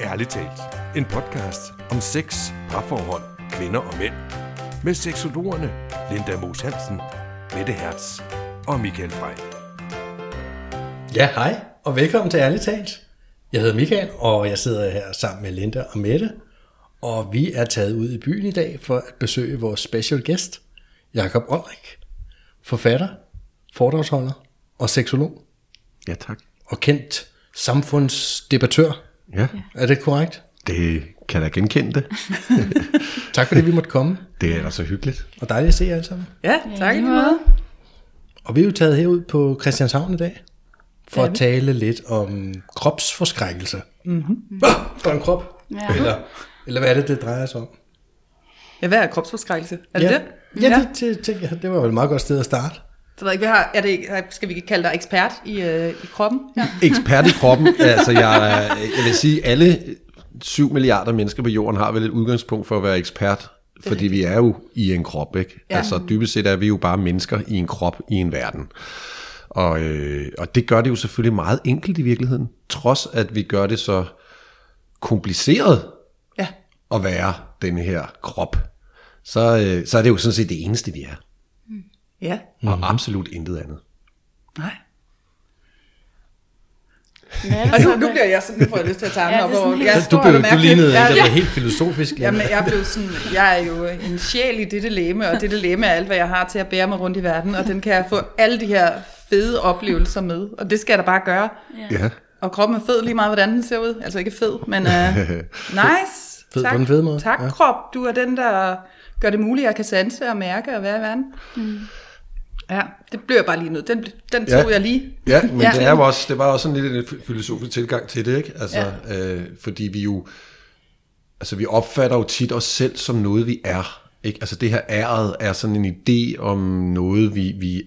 Ærligt talt. En podcast om sex, parforhold, kvinder og mænd. Med seksologerne Linda Moos Hansen, Mette Hertz og Michael Frey. Ja, hej, og velkommen til Ærligt Talt. Jeg hedder Michael, og jeg sidder her sammen med Linda og Mette. Og vi er taget ud i byen i dag for at besøge vores special guest, Jakob Olrik. Forfatter, foredragsholder og seksolog. Ja, tak. Og kendt samfundsdebattør. Ja, Er det korrekt? det kan jeg genkende det. Tak fordi vi måtte komme, Det er da så hyggeligt. og dejligt at se jer alle sammen. Ja, tak i lige måde. Og vi er jo taget herud på Christianshavn i dag, for at tale lidt om kropsforskrækkelse. Mm-hmm. Ah, der er en krop. Ja. Eller, eller hvad er det, det drejer sig om? Ja, hvad er kropsforskrækkelse? Er det ja. det? Ja, det, det, tænker jeg, det var vel et meget godt sted at starte. Så ved jeg ikke, vi har, er det, skal vi kalde dig ekspert i, øh, i kroppen? Ja. Ekspert i kroppen. altså, jeg, jeg vil sige, alle 7 milliarder mennesker på jorden har vel et udgangspunkt for at være ekspert. Fordi vi er jo i en krop, ikke? Ja. Altså dybest set er vi jo bare mennesker i en krop i en verden. Og, øh, og det gør det jo selvfølgelig meget enkelt i virkeligheden. Trods at vi gør det så kompliceret ja. at være den her krop, så, øh, så er det jo sådan set det eneste, vi er. Ja. Og absolut intet andet. Nej. Er Og nu, så, nu bliver jeg sådan, nu får jeg lyst til at tage Ja, ja, det er op over. helt- Jeg Du, står blev, og du mærker- lignede en, ja, der ja. var helt filosofisk. Jamen, jeg blev sådan, jeg er jo en sjæl i dette læme, og dette læme er alt, hvad jeg har til at bære mig rundt i verden, og den kan jeg få alle de her fede oplevelser med, og det skal jeg da bare gøre. Ja. Og kroppen er fed lige meget, hvordan den ser ud. Altså ikke fed, men uh, nice. Fed på tak. den fede måde. Tak, Ja. ja. krop. Du er den, der gør det muligt, at jeg kan sanse og mærke og være i verden. Mm. Ja, det blev jeg bare lige nødt. Den, den tog Ja. jeg lige. Ja, men Ja. det, er også, det var også sådan lidt en filosofisk tilgang til det, ikke? Altså, ja. øh, fordi vi jo, altså vi opfatter jo tit os selv som noget, vi er. Ikke? Altså det her æret er sådan en idé om noget, vi, vi,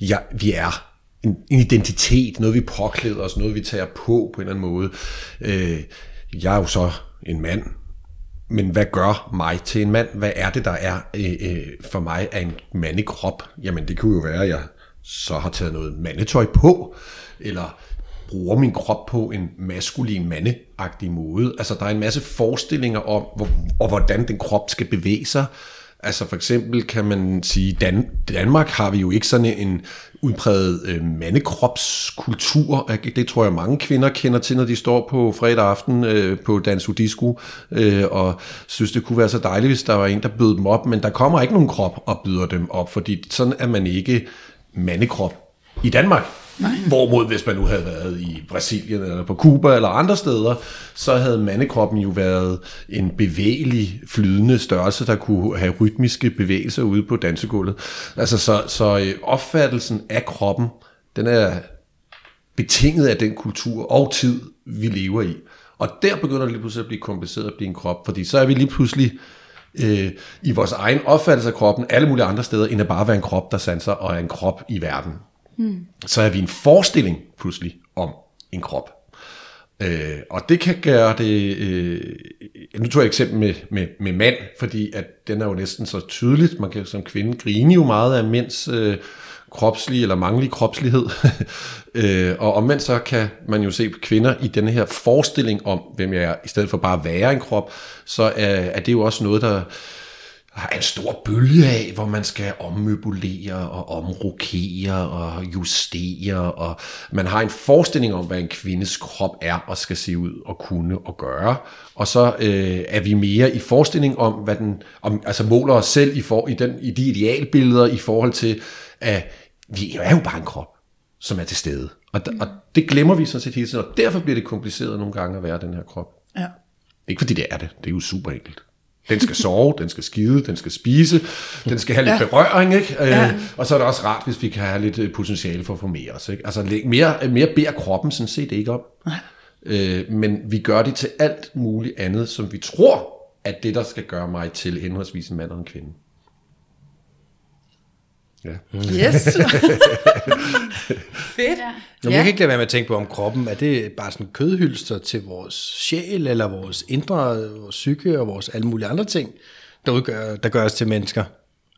ja, vi er. En, en identitet, noget vi påklæder os, noget vi tager på på en eller anden måde. Øh, jeg er jo så en mand, men hvad gør mig til en mand? Hvad er det, der er øh, øh, for mig af en mandekrop? Jamen det kunne jo være, at jeg så har taget noget mandetøj på, eller bruger min krop på en maskulin mandeagtig måde. Altså der er en masse forestillinger om, hvor, og hvordan den krop skal bevæge sig. Altså for eksempel kan man sige, Dan Danmark har vi jo ikke sådan en udpræget øh, mandekropskultur. Det tror jeg mange kvinder kender til, når de står på fredag aften øh, på Dansu Disco øh, og synes, det kunne være så dejligt, hvis der var en, der bød dem op. Men der kommer ikke nogen krop og byder dem op, fordi sådan er man ikke mandekrop i Danmark. Nej. Hvorimod, hvis man nu havde været i Brasilien eller på Cuba eller andre steder, så havde mandekroppen jo været en bevægelig, flydende størrelse, der kunne have rytmiske bevægelser ude på dansegulvet. Altså, så, så øh, opfattelsen af kroppen, den er betinget af den kultur og tid, vi lever i. Og der begynder det lige pludselig at blive kompliceret at blive en krop, fordi så er vi lige pludselig øh, i vores egen opfattelse af kroppen alle mulige andre steder, end at bare være en krop, der sanser og er en krop i verden. Mm. Så er vi en forestilling pludselig om en krop. Øh, og det kan gøre det... Øh, nu tog jeg et eksempel med, med, med mand, fordi at den er jo næsten så tydeligt. Man kan som kvinde grine jo meget af mænds øh, kropslige eller mangelige kropslighed. øh, og omvendt så kan man jo se på kvinder i denne her forestilling om, hvem jeg er, i stedet for bare at være en krop, så er, er det jo også noget, der er en stor bølge af, hvor man skal ommøblere og omrokere og justere, og man har en forestilling om, hvad en kvindes krop er og skal se ud og kunne og gøre. Og så øh, er vi mere i forestilling om, hvad den, om, altså måler os selv i, for, i, den, i de idealbilleder i forhold til, at vi er jo bare en krop, som er til stede. Og, og det glemmer vi sådan set hele tiden, og derfor bliver det kompliceret nogle gange at være den her krop. Ja. Ikke fordi det er det, det er jo super enkelt. Den skal sove, den skal skide, den skal spise, den skal have lidt ja. berøring, ikke? Ja. Øh, og så er det også rart, hvis vi kan have lidt øh, potentiale for at få mere os, ikke? Altså mere, mere beder kroppen sådan set ikke om. Øh, men vi gør det til alt muligt andet, som vi tror, at det, der skal gøre mig til henholdsvis en mand og en kvinde. Ja. Yes. Fedt. Ja. Nå. Jeg kan ikke lade være med at tænke på, om kroppen er det bare sådan kødhylster til vores sjæl, eller vores indre, vores psyke og vores alle mulige andre ting, der, udgør, der gør os til mennesker.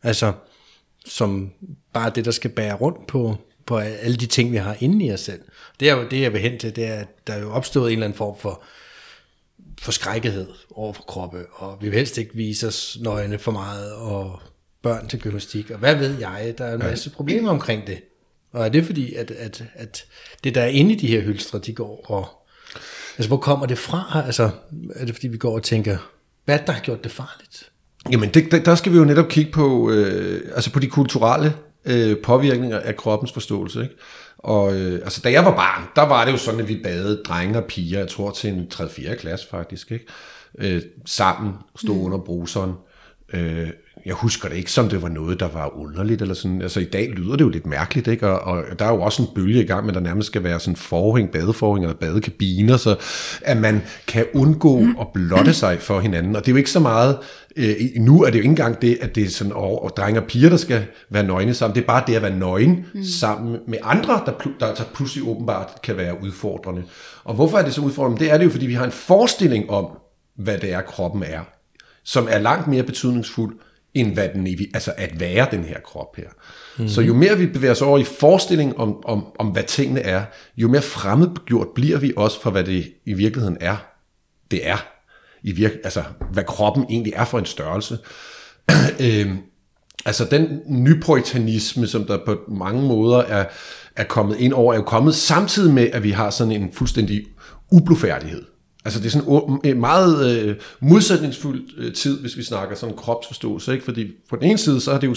Altså, som bare det, der skal bære rundt på, på alle de ting, vi har inde i os selv. Det er jo det, jeg vil hen til, det er, at der er jo opstået en eller anden form for forskrækkethed over for kroppe, og vi vil helst ikke vise os nøgne for meget, og børn til gymnastik, og hvad ved jeg, der er en masse problemer omkring det. Og er det fordi, at, at, at det der er inde i de her hylstre, de går og... Altså, hvor kommer det fra? Altså, er det fordi, vi går og tænker, hvad der har gjort det farligt? Jamen, det, der, skal vi jo netop kigge på, øh, altså på de kulturelle øh, påvirkninger af kroppens forståelse. Ikke? Og øh, altså, da jeg var barn, der var det jo sådan, at vi badede drenge og piger, jeg tror til en 3-4 klasse faktisk, ikke? Øh, sammen, stod mm. under bruseren. Øh, jeg husker det ikke som det var noget, der var underligt, eller sådan. Altså i dag lyder det jo lidt mærkeligt, ikke? Og, og der er jo også en bølge i gang, men der nærmest skal være sådan forhæng, badeforhæng eller badekabiner, så at man kan undgå at blotte sig for hinanden. Og det er jo ikke så meget, øh, nu er det jo ikke engang det, at det er sådan, og, og drenge og piger, der skal være nøgne sammen. Det er bare det at være nøgen mm. sammen med andre, der, der, der pludselig åbenbart kan være udfordrende. Og hvorfor er det så udfordrende? Det er det jo, fordi vi har en forestilling om, hvad det er, kroppen er, som er langt mere betydningsfuld, end hvad den, altså at være den her krop her. Mm-hmm. Så jo mere vi bevæger os over i forestilling om, om, om, hvad tingene er, jo mere fremmedgjort bliver vi også for, hvad det i virkeligheden er. Det er. I virke, altså, hvad kroppen egentlig er for en størrelse. øhm, altså den nypoitanisme, som der på mange måder er, er kommet ind over, er jo kommet samtidig med, at vi har sådan en fuldstændig ublufærdighed. Altså det er sådan en meget øh, modsætningsfuld øh, tid, hvis vi snakker sådan kropsforståelse, ikke? Fordi på den ene side, så er det jo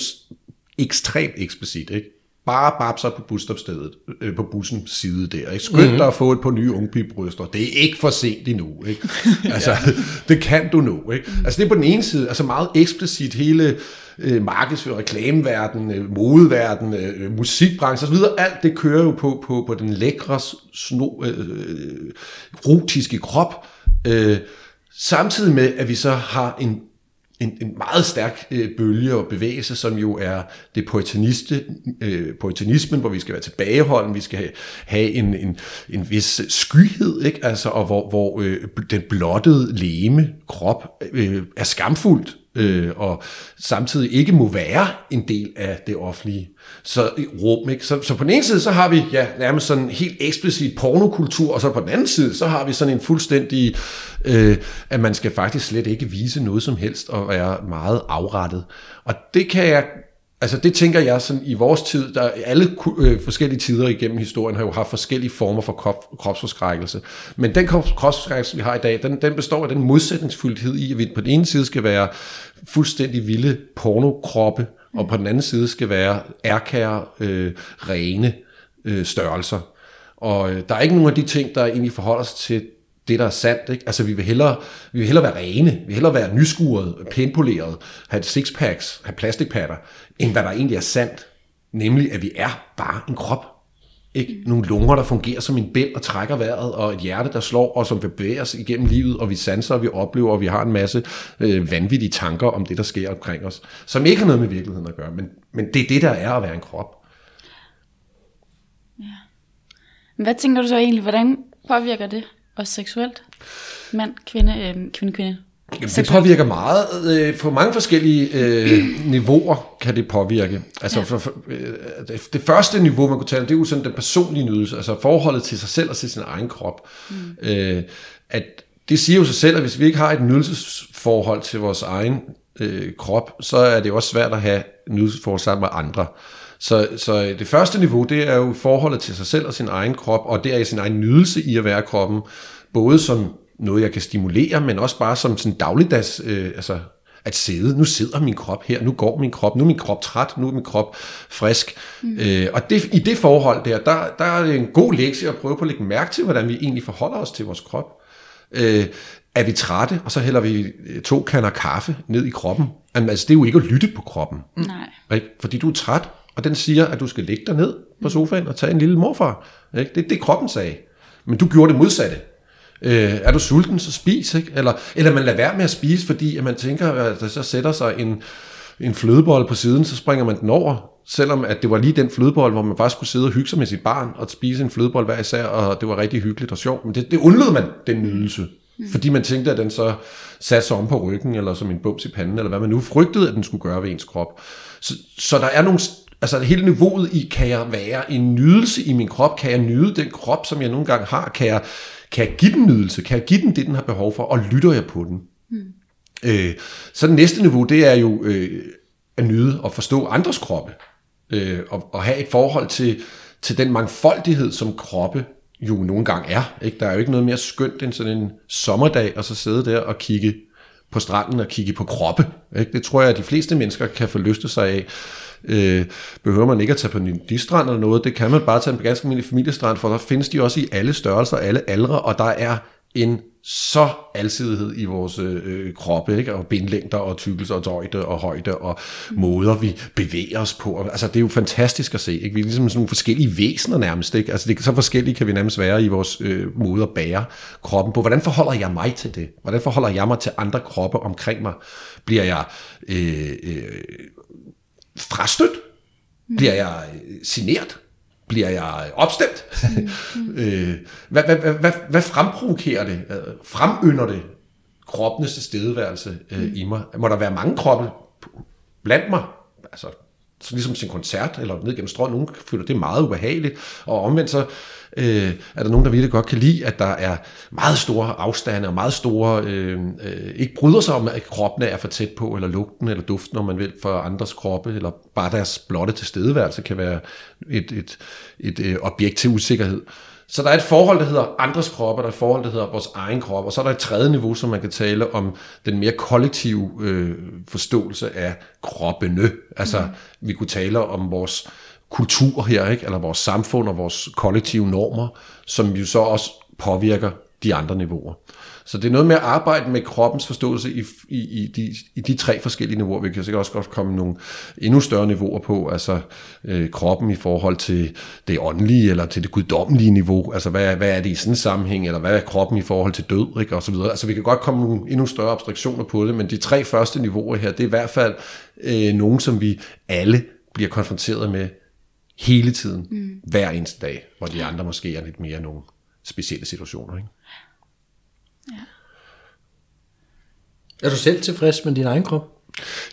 ekstremt eksplicit, ikke? Bare babser på busstopstedet, øh, på bussens side der. Ikke? Skynd mm-hmm. dig at få et par nye ungpibryster. Det er ikke for sent endnu. Ikke? Altså, ja. det kan du nu. Ikke? Altså, det er på den ene side, altså meget eksplicit hele øh, markedsføring, reklameverden, øh, modeverden, øh, øh, musikbranchen osv. Alt det kører jo på, på, på den lækre, sno, øh, øh rotiske krop. Øh, samtidig med, at vi så har en en, en meget stærk øh, bølge og bevægelse, som jo er det poetaniste, øh, poetanismen, hvor vi skal være tilbageholden, vi skal have, have en, en, en vis skyhed, ikke? Altså, og hvor, hvor øh, den blottede leme, krop, øh, er skamfuldt, øh, og samtidig ikke må være en del af det offentlige så, øh, rum. Ikke? Så, så på den ene side, så har vi ja, nærmest sådan en helt eksplicit pornokultur, og så på den anden side, så har vi sådan en fuldstændig, øh, at man skal faktisk slet ikke vise noget som helst, og være meget afrettet. Og det kan jeg Altså det tænker jeg sådan i vores tid, der alle øh, forskellige tider igennem historien har jo haft forskellige former for krop, kropsforskrækkelse. Men den kropsforskrækkelse, vi har i dag, den, den består af den modsætningsfuldhed i, at vi på den ene side skal være fuldstændig vilde pornokroppe, og på den anden side skal være ærkære, øh, rene øh, størrelser. Og øh, der er ikke nogen af de ting, der egentlig forholder sig til det, der er sandt. Ikke? Altså, vi vil, hellere, vi vil hellere være rene, vi vil hellere være nyskuret, pænpoleret, have sixpacks, have plastikpatter, end hvad der egentlig er sandt. Nemlig, at vi er bare en krop. Ikke? Nogle lunger, der fungerer som en bænd og trækker vejret, og et hjerte, der slår, og som vil bevæge os igennem livet, og vi sanser, og vi oplever, og vi har en masse øh, vanvittige tanker om det, der sker omkring os, som ikke har noget med virkeligheden at gøre, men, men det er det, der er at være en krop. Ja. Hvad tænker du så egentlig, hvordan påvirker det os seksuelt? Mand, kvinde, øh, kvinde, kvinde? Jamen, det påvirker meget. Øh, på mange forskellige øh, niveauer kan det påvirke. Altså, ja. for, for, øh, det første niveau, man kunne tale om, det er jo sådan den personlige nydelse, altså forholdet til sig selv og til sin egen krop. Mm. Øh, at det siger jo sig selv, at hvis vi ikke har et nydelsesforhold til vores egen øh, krop, så er det også svært at have nydelsesforhold sammen med andre. Så, så det første niveau, det er jo forholdet til sig selv og sin egen krop, og det er sin egen nydelse i at være kroppen, både som noget, jeg kan stimulere, men også bare som sådan dagligdags, øh, altså at sidde. Nu sidder min krop her, nu går min krop, nu er min krop træt, nu er min krop frisk. Mm. Øh, og det, i det forhold der, der, der er det en god lektie at prøve på at lægge mærke til, hvordan vi egentlig forholder os til vores krop. Øh, er vi trætte, og så hælder vi øh, to kander kaffe ned i kroppen. Altså, det er jo ikke at lytte på kroppen. Nej. Ikke? Fordi du er træt, og den siger, at du skal ligge dig ned på sofaen og tage en lille morfar. Ikke? Det er det, kroppen sagde. Men du gjorde det modsatte. Øh, er du sulten, så spis. Ikke? Eller, eller man lader være med at spise, fordi at man tænker, at der så sætter sig en, en flødebold på siden, så springer man den over. Selvom at det var lige den flødebold, hvor man faktisk kunne sidde og hygge sig med sit barn og spise en flødebold hver især, og det var rigtig hyggeligt og sjovt. Men det, det undlod man, den nydelse. Mm. Fordi man tænkte, at den så satte sig om på ryggen, eller som en bums i panden, eller hvad man nu frygtede, at den skulle gøre ved ens krop. Så, så der er nogle Altså hele niveauet i, kan jeg være en nydelse i min krop? Kan jeg nyde den krop, som jeg nogle gange har? Kan jeg, kan jeg give den nydelse? Kan jeg give den det, den har behov for? Og lytter jeg på den? Mm. Øh, så det næste niveau, det er jo øh, at nyde og forstå andres kroppe. Øh, og, og have et forhold til, til den mangfoldighed, som kroppe jo nogle gange er. Ikke? Der er jo ikke noget mere skønt end sådan en sommerdag, og så sidde der og kigge på stranden og kigge på kroppe. Ikke? Det tror jeg, at de fleste mennesker kan få lyst sig af. Øh, behøver man ikke at tage på en strand eller noget, det kan man bare tage en ganske almindelig familiestrand, for der findes de også i alle størrelser, alle aldre, og der er en så alsidighed i vores øh, kroppe, ikke? og bindlængder og tykkelse og tøjde og højde og måder, vi bevæger os på. Altså, det er jo fantastisk at se. Ikke? Vi er ligesom sådan nogle forskellige væsener nærmest. Ikke? Altså, det, så forskellige kan vi nærmest være i vores øh, måde at bære kroppen på. Hvordan forholder jeg mig til det? Hvordan forholder jeg mig til andre kroppe omkring mig? Bliver jeg øh, øh, frastødt? Bliver jeg sineret? bliver jeg opstemt? Mm. øh, hvad, hvad, hvad, hvad, hvad fremprovokerer det? Fremynder det kroppenes tilstedeværelse øh, mm. i mig? Må der være mange kroppe blandt mig? Altså, så ligesom sin koncert, eller ned gennem strøget, nogen føler det meget ubehageligt, og omvendt så øh, er der nogen, der virkelig godt kan lide, at der er meget store afstande, og meget store, øh, øh, ikke bryder sig om, at kroppen er for tæt på, eller lugten, eller duften, når man vil, for andres kroppe, eller bare deres blotte tilstedeværelse kan være et, et, et, et øh, objekt til usikkerhed. Så der er et forhold, der hedder andres kroppe, der er et forhold, der hedder vores egen krop, og så er der et tredje niveau, som man kan tale om den mere kollektive øh, forståelse af kroppene. Altså, mm. vi kunne tale om vores kultur her, ikke? eller vores samfund og vores kollektive normer, som jo så også påvirker de andre niveauer. Så det er noget med at arbejde med kroppens forståelse i, i, i, de, i de tre forskellige niveauer. Vi kan sikkert også godt komme nogle endnu større niveauer på, altså øh, kroppen i forhold til det åndelige eller til det guddommelige niveau. Altså hvad, hvad er det i sådan en sammenhæng, eller hvad er kroppen i forhold til død, ikke? og så videre. Altså vi kan godt komme nogle endnu større abstraktioner på det, men de tre første niveauer her, det er i hvert fald øh, nogen, som vi alle bliver konfronteret med hele tiden, mm. hver eneste dag, hvor de andre måske er lidt mere nogle specielle situationer. Ikke? Ja. Er du selv tilfreds med din egen krop?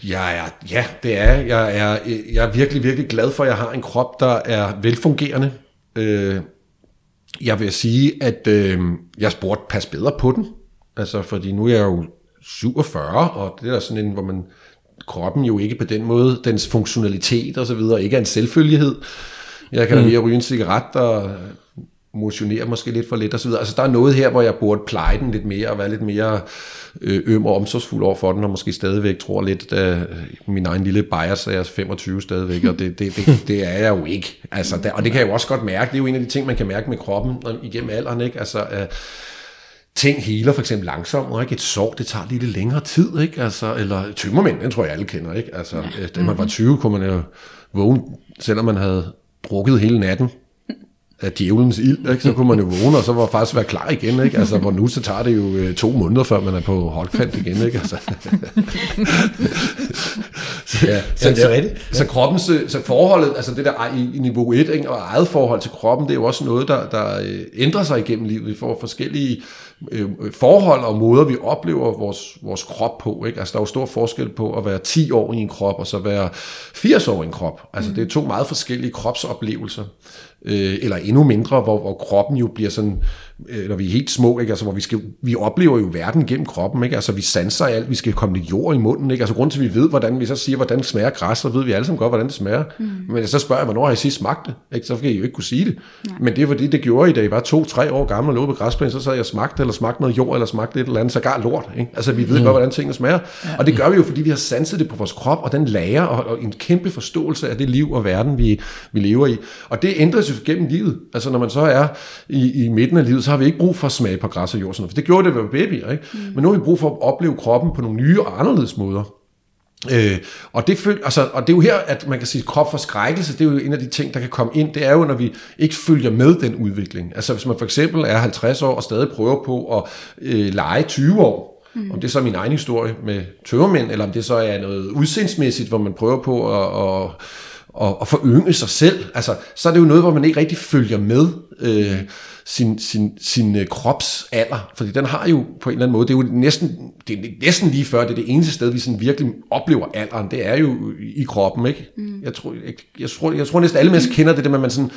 Jeg er, ja, det er jeg. Er, jeg er virkelig, virkelig glad for, at jeg har en krop, der er velfungerende. Øh, jeg vil sige, at øh, jeg spurgte pas bedre på den. Altså, fordi nu er jeg jo 47, og det er sådan en, hvor man kroppen jo ikke på den måde, dens funktionalitet og så videre, ikke er en selvfølgelighed. Jeg kan da lige mm. ryge en cigaret og motionere måske lidt for lidt og så videre. Altså der er noget her, hvor jeg burde pleje den lidt mere og være lidt mere øh, øm og omsorgsfuld over for den, og måske stadigvæk tror lidt, at min egen lille bias er 25 stadigvæk, og det, det, det, det er jeg jo ikke. Altså, der, og det kan jeg jo også godt mærke. Det er jo en af de ting, man kan mærke med kroppen igennem alderen, ikke? Altså, øh, ting heler for eksempel langsommere, ikke? Et sår, det tager lidt længere tid, ikke? Altså, eller tømmermænd, den tror jeg alle kender, ikke? Altså, ja. da man var 20, kunne man jo vågne, selvom man havde drukket hele natten, af djævelens ild, ikke? så kunne man jo vågne, og så var faktisk være klar igen. Ikke? Altså, hvor nu så tager det jo øh, to måneder, før man er på holdkant igen. Ikke? Altså. så, ja, så, ja, det er rigtigt. Så, så kroppens, øh, så forholdet, altså det der i, i niveau 1, ikke? og eget forhold til kroppen, det er jo også noget, der, der øh, ændrer sig igennem livet. Vi får forskellige øh, forhold og måder, vi oplever vores, vores krop på. Ikke? Altså, der er jo stor forskel på at være 10 år i en krop, og så være 80 år i en krop. Altså, mm. det er to meget forskellige kropsoplevelser øh, eller endnu mindre, hvor, hvor kroppen jo bliver sådan, når vi er helt små, ikke? Altså, hvor vi, skal, vi oplever jo verden gennem kroppen, ikke? Altså, vi sanser alt, vi skal komme lidt jord i munden, ikke? Altså, grund til, at vi ved, hvordan vi så siger, hvordan smager græs, så ved vi alle sammen godt, hvordan det smager. Mm. Men så spørger jeg, hvornår har I sidst smagt det? Ikke? Så kan I jo ikke kunne sige det. Nej. Men det er fordi, det gjorde I, da I var to-tre år gamle og lå på græsplænen, så sad jeg smagt eller smagt noget jord, eller smagt et eller andet, så gar lort. Ikke? Altså, vi ved mm. godt, hvordan tingene smager. Ja. Og det gør vi jo, fordi vi har sanset det på vores krop, og den lærer, og, og en kæmpe forståelse af det liv og verden, vi, vi lever i. Og det ændres jo gennem livet. Altså når man så er i, i midten af livet, så har vi ikke brug for at smage på græs og jord. Sådan noget. For det gjorde det ved babyer. Ikke? Mm. Men nu har vi brug for at opleve kroppen på nogle nye og anderledes måder. Øh, og, det føl, altså, og det er jo her, at man kan sige, krop for skrækkelse, det er jo en af de ting, der kan komme ind, det er jo, når vi ikke følger med den udvikling. Altså hvis man for eksempel er 50 år og stadig prøver på at øh, lege 20 år, mm. om det er så min egen historie med tøvermænd, eller om det så er noget udseendsmæssigt, hvor man prøver på at, at og, og forynge sig selv, altså, så er det jo noget, hvor man ikke rigtig følger med øh, sin, sin, sin øh, kropsalder, fordi den har jo på en eller anden måde, det er jo næsten, det er næsten lige før, det er det eneste sted, vi sådan virkelig oplever alderen, det er jo i kroppen, ikke? Mm. Jeg, tror, jeg, jeg, tror, jeg tror næsten alle mennesker kender det, det med, man sådan,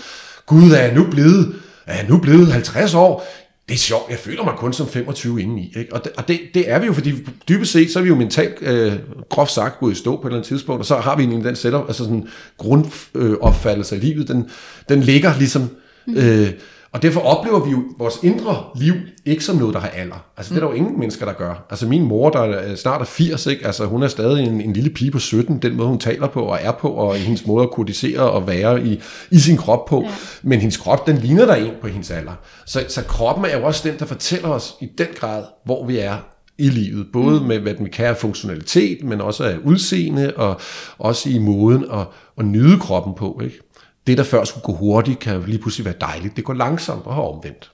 gud, er jeg nu blevet, er jeg nu blevet 50 år? det er sjovt, jeg føler mig kun som 25 indeni. Ikke? Og, det, og det, det er vi jo, fordi dybest set, så er vi jo mentalt, øh, groft sagt, gået i stå på et eller andet tidspunkt, og så har vi egentlig den sætter, altså sådan grundopfattelse af livet, den, den ligger ligesom, øh, og derfor oplever vi jo vores indre liv ikke som noget, der har alder. Altså det er der jo ingen mennesker, der gør. Altså min mor, der er snart er 80, ikke? Altså, hun er stadig en, en lille pige på 17, den måde hun taler på og er på, og hendes måde at kodisere og være i, i sin krop på. Ja. Men hendes krop, den ligner der en på hendes alder. Så, så kroppen er jo også den, der fortæller os i den grad, hvor vi er i livet. Både mm. med, hvad den kan af funktionalitet, men også af udseende, og også i måden at, at nyde kroppen på. Ikke? Det, der før skulle gå hurtigt, kan lige pludselig være dejligt. Det går langsomt og har omvendt.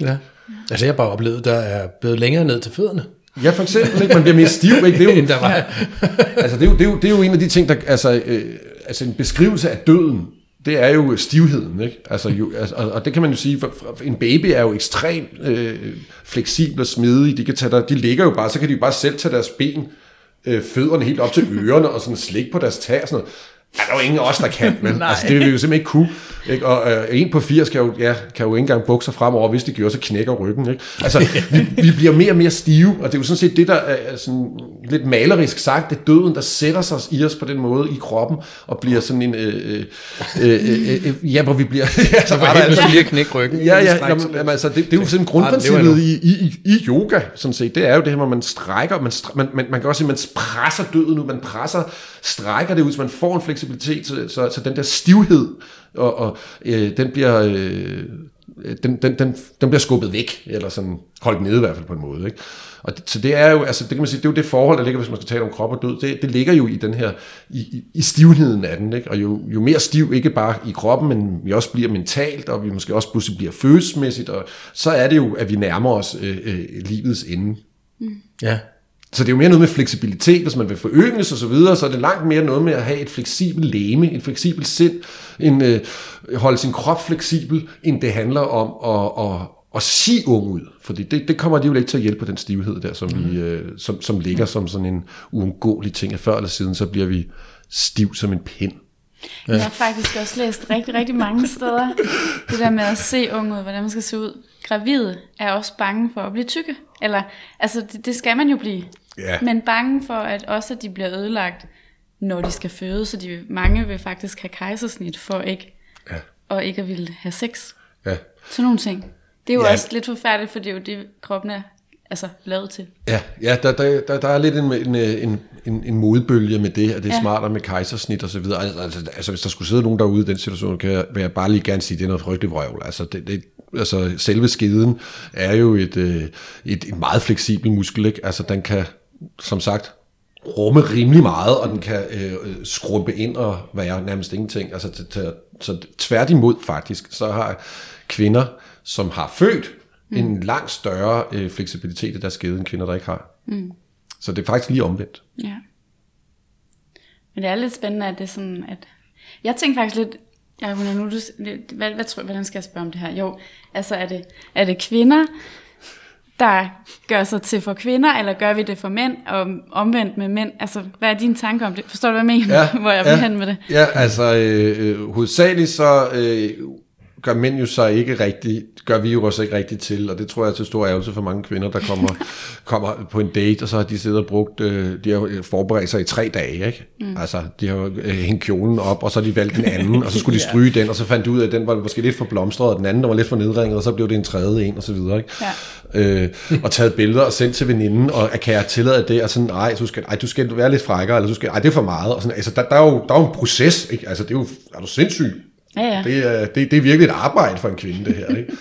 Ja. Altså jeg har bare oplevet, der er blevet længere ned til fødderne. Ja, for eksempel. Ikke? Man bliver mere stiv. Ikke? Det er jo, End der var. altså, det er, jo, det, er jo, det er jo en af de ting, der... Altså, øh, altså en beskrivelse af døden, det er jo stivheden. Ikke? Altså, jo, altså, og det kan man jo sige, for, for en baby er jo ekstremt øh, fleksibel og smidig. De, kan tage der, de ligger jo bare, så kan de jo bare selv tage deres ben, øh, fødderne helt op til ørerne og sådan slik på deres og sådan noget. Ja, der er jo ingen af os, der kan, men altså, det vil vi jo simpelthen ikke kunne. Ikke? Og øh, en på 80 kan jo, ja, kan jo ikke engang bukke sig fremover, hvis det gjorde, så knækker ryggen. Ikke? Altså, vi, vi, bliver mere og mere stive, og det er jo sådan set det, der er sådan lidt malerisk sagt, det er døden, der sætter sig i os på den måde i kroppen, og bliver sådan en, øh, øh, øh, øh, øh ja, hvor vi bliver... ja, så var der altså, lige at knække ryggen. Ja, ja, jamen, jamen, altså, det, det er jo sådan grundprincippet i, i, i, yoga, sådan set. Det er jo det her, hvor man strækker, man, man, man, man kan også sige, man presser døden ud, man presser, strækker det ud, så man får en fleksibilitet, så, så, så den der stivhed, og, og øh, den bliver... Øh, den, den, den, den bliver skubbet væk, eller sådan holdt nede i hvert fald på en måde. Ikke? Og det, så det er jo, altså det kan man sige, det er jo det forhold, der ligger, hvis man skal tale om krop og død, det, det ligger jo i den her, i, i, i stivheden af den, ikke? og jo, jo mere stiv, ikke bare i kroppen, men vi også bliver mentalt, og vi måske også pludselig bliver følelsesmæssigt, og så er det jo, at vi nærmer os øh, øh, livets ende. Mm. Ja, så det er jo mere noget med fleksibilitet, hvis man vil forøges og så videre, så er det langt mere noget med at have et fleksibelt læme, et fleksibelt sind, en, øh, holde sin krop fleksibel, end det handler om at, at, at se ung ud. Fordi det, det kommer alligevel ikke til at hjælpe på den stivhed der, som, mm. vi, øh, som, som ligger som sådan en uundgåelig ting, at før eller siden, så bliver vi stiv som en pind. Ja. Jeg har faktisk også læst rigtig, rigtig mange steder, det der med at se ung ud, hvordan man skal se ud. Gravide er også bange for at blive tykke. Eller, altså det, det skal man jo blive. Ja. Men bange for, at også at de bliver ødelagt, når de skal føde. Så de, mange vil faktisk have kejsersnit for ikke, Ja. og ikke at ville have sex. Ja. Sådan nogle ting. Det er jo Ja. også lidt forfærdeligt, for det er jo det, kroppen er altså, lavet til. Ja, ja der, der, der, der er lidt en, en, en, en, en modbølge med det, at det er ja. Ja. smartere med kejsersnit og så videre. Altså, altså, altså, hvis der skulle sidde nogen derude i den situation, kan jeg, vil jeg bare lige gerne sige, at det er noget frygteligt vrøvl. Altså, det, det, altså selve skeden er jo et, øh, et, et meget fleksibel muskel, ikke? Altså, den kan, som sagt, rumme rimelig meget, og den kan øh, øh, skrumpe ind og være nærmest ingenting. Altså, til, til, så tværtimod faktisk, så har kvinder, som har født, mm. en langt større øh, fleksibilitet i deres skede, end kvinder, der ikke har. Mm. Så det er faktisk lige omvendt. Ja. Men det er lidt spændende, at det er sådan, at... Jeg tænkte faktisk lidt... Ja, nu, du, hvad, hvad, tror, hvordan skal jeg spørge om det her? Jo, altså er det, er det kvinder, der gør sig til for kvinder, eller gør vi det for mænd, og omvendt med mænd? Altså, hvad er dine tanker om det? Forstår du, hvad jeg mener, hvor jeg vil ja, hen med det? Ja, altså øh, øh, hovedsageligt så øh, gør mænd jo så ikke rigtigt, gør vi jo også ikke rigtigt til, og det tror jeg er til stor ærgelse for mange kvinder, der kommer, kommer på en date, og så har de siddet og brugt, øh, de har forberedt sig i tre dage, ikke? Mm. Altså, de har øh, hængt kjolen op, og så har de valgt den anden, og så skulle de stryge den, og så fandt de ud af, at den var måske lidt for blomstret, og den anden der var lidt for nedringet, og så blev det en tredje en, og så videre, ikke? Ja. Øh, og taget billeder og sendt til veninden, og kan jeg tillade det, og sådan, nej, du skal, ej, du skal være lidt frækkere, eller du skal, ej, det er for meget, og sådan, altså, der, der, er jo, der er jo en proces, ikke? Altså, det er jo, er du sindssyg? Ja, ja. Det er, det, det er virkelig et arbejde for en kvinde, det her, ikke?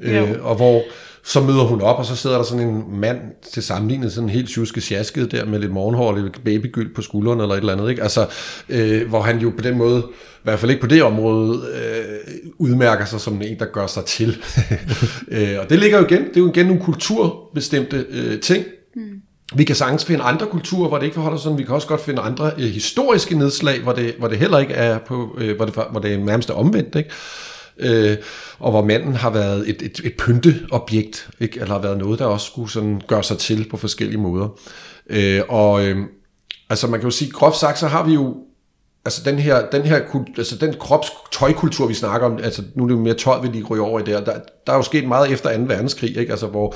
øh, og hvor så møder hun op, og så sidder der sådan en mand til sammenlignet, sådan helt tjuske sjasket der, med lidt morgenhår lidt babygyld på skulderen eller et eller andet, ikke? Altså, øh, hvor han jo på den måde, i hvert fald ikke på det område, øh, udmærker sig som en, der gør sig til. øh, og det ligger jo igen, det er jo igen nogle kulturbestemte øh, ting, mm. vi kan sagtens finde andre kulturer, hvor det ikke forholder sig sådan. Vi kan også godt finde andre øh, historiske nedslag, hvor det, hvor det heller ikke er på, øh, hvor, det, hvor det er nærmest er omvendt, ikke? Øh, og hvor manden har været et, et, et pynteobjekt, ikke? eller har været noget, der også skulle sådan gøre sig til på forskellige måder. Øh, og øh, altså man kan jo sige, groft sagt, så har vi jo altså den her, den her altså den krops tøjkultur, vi snakker om, altså nu er det jo mere tøj, vi lige ryger over i der, der, der er jo sket meget efter 2. verdenskrig, ikke? Altså, hvor,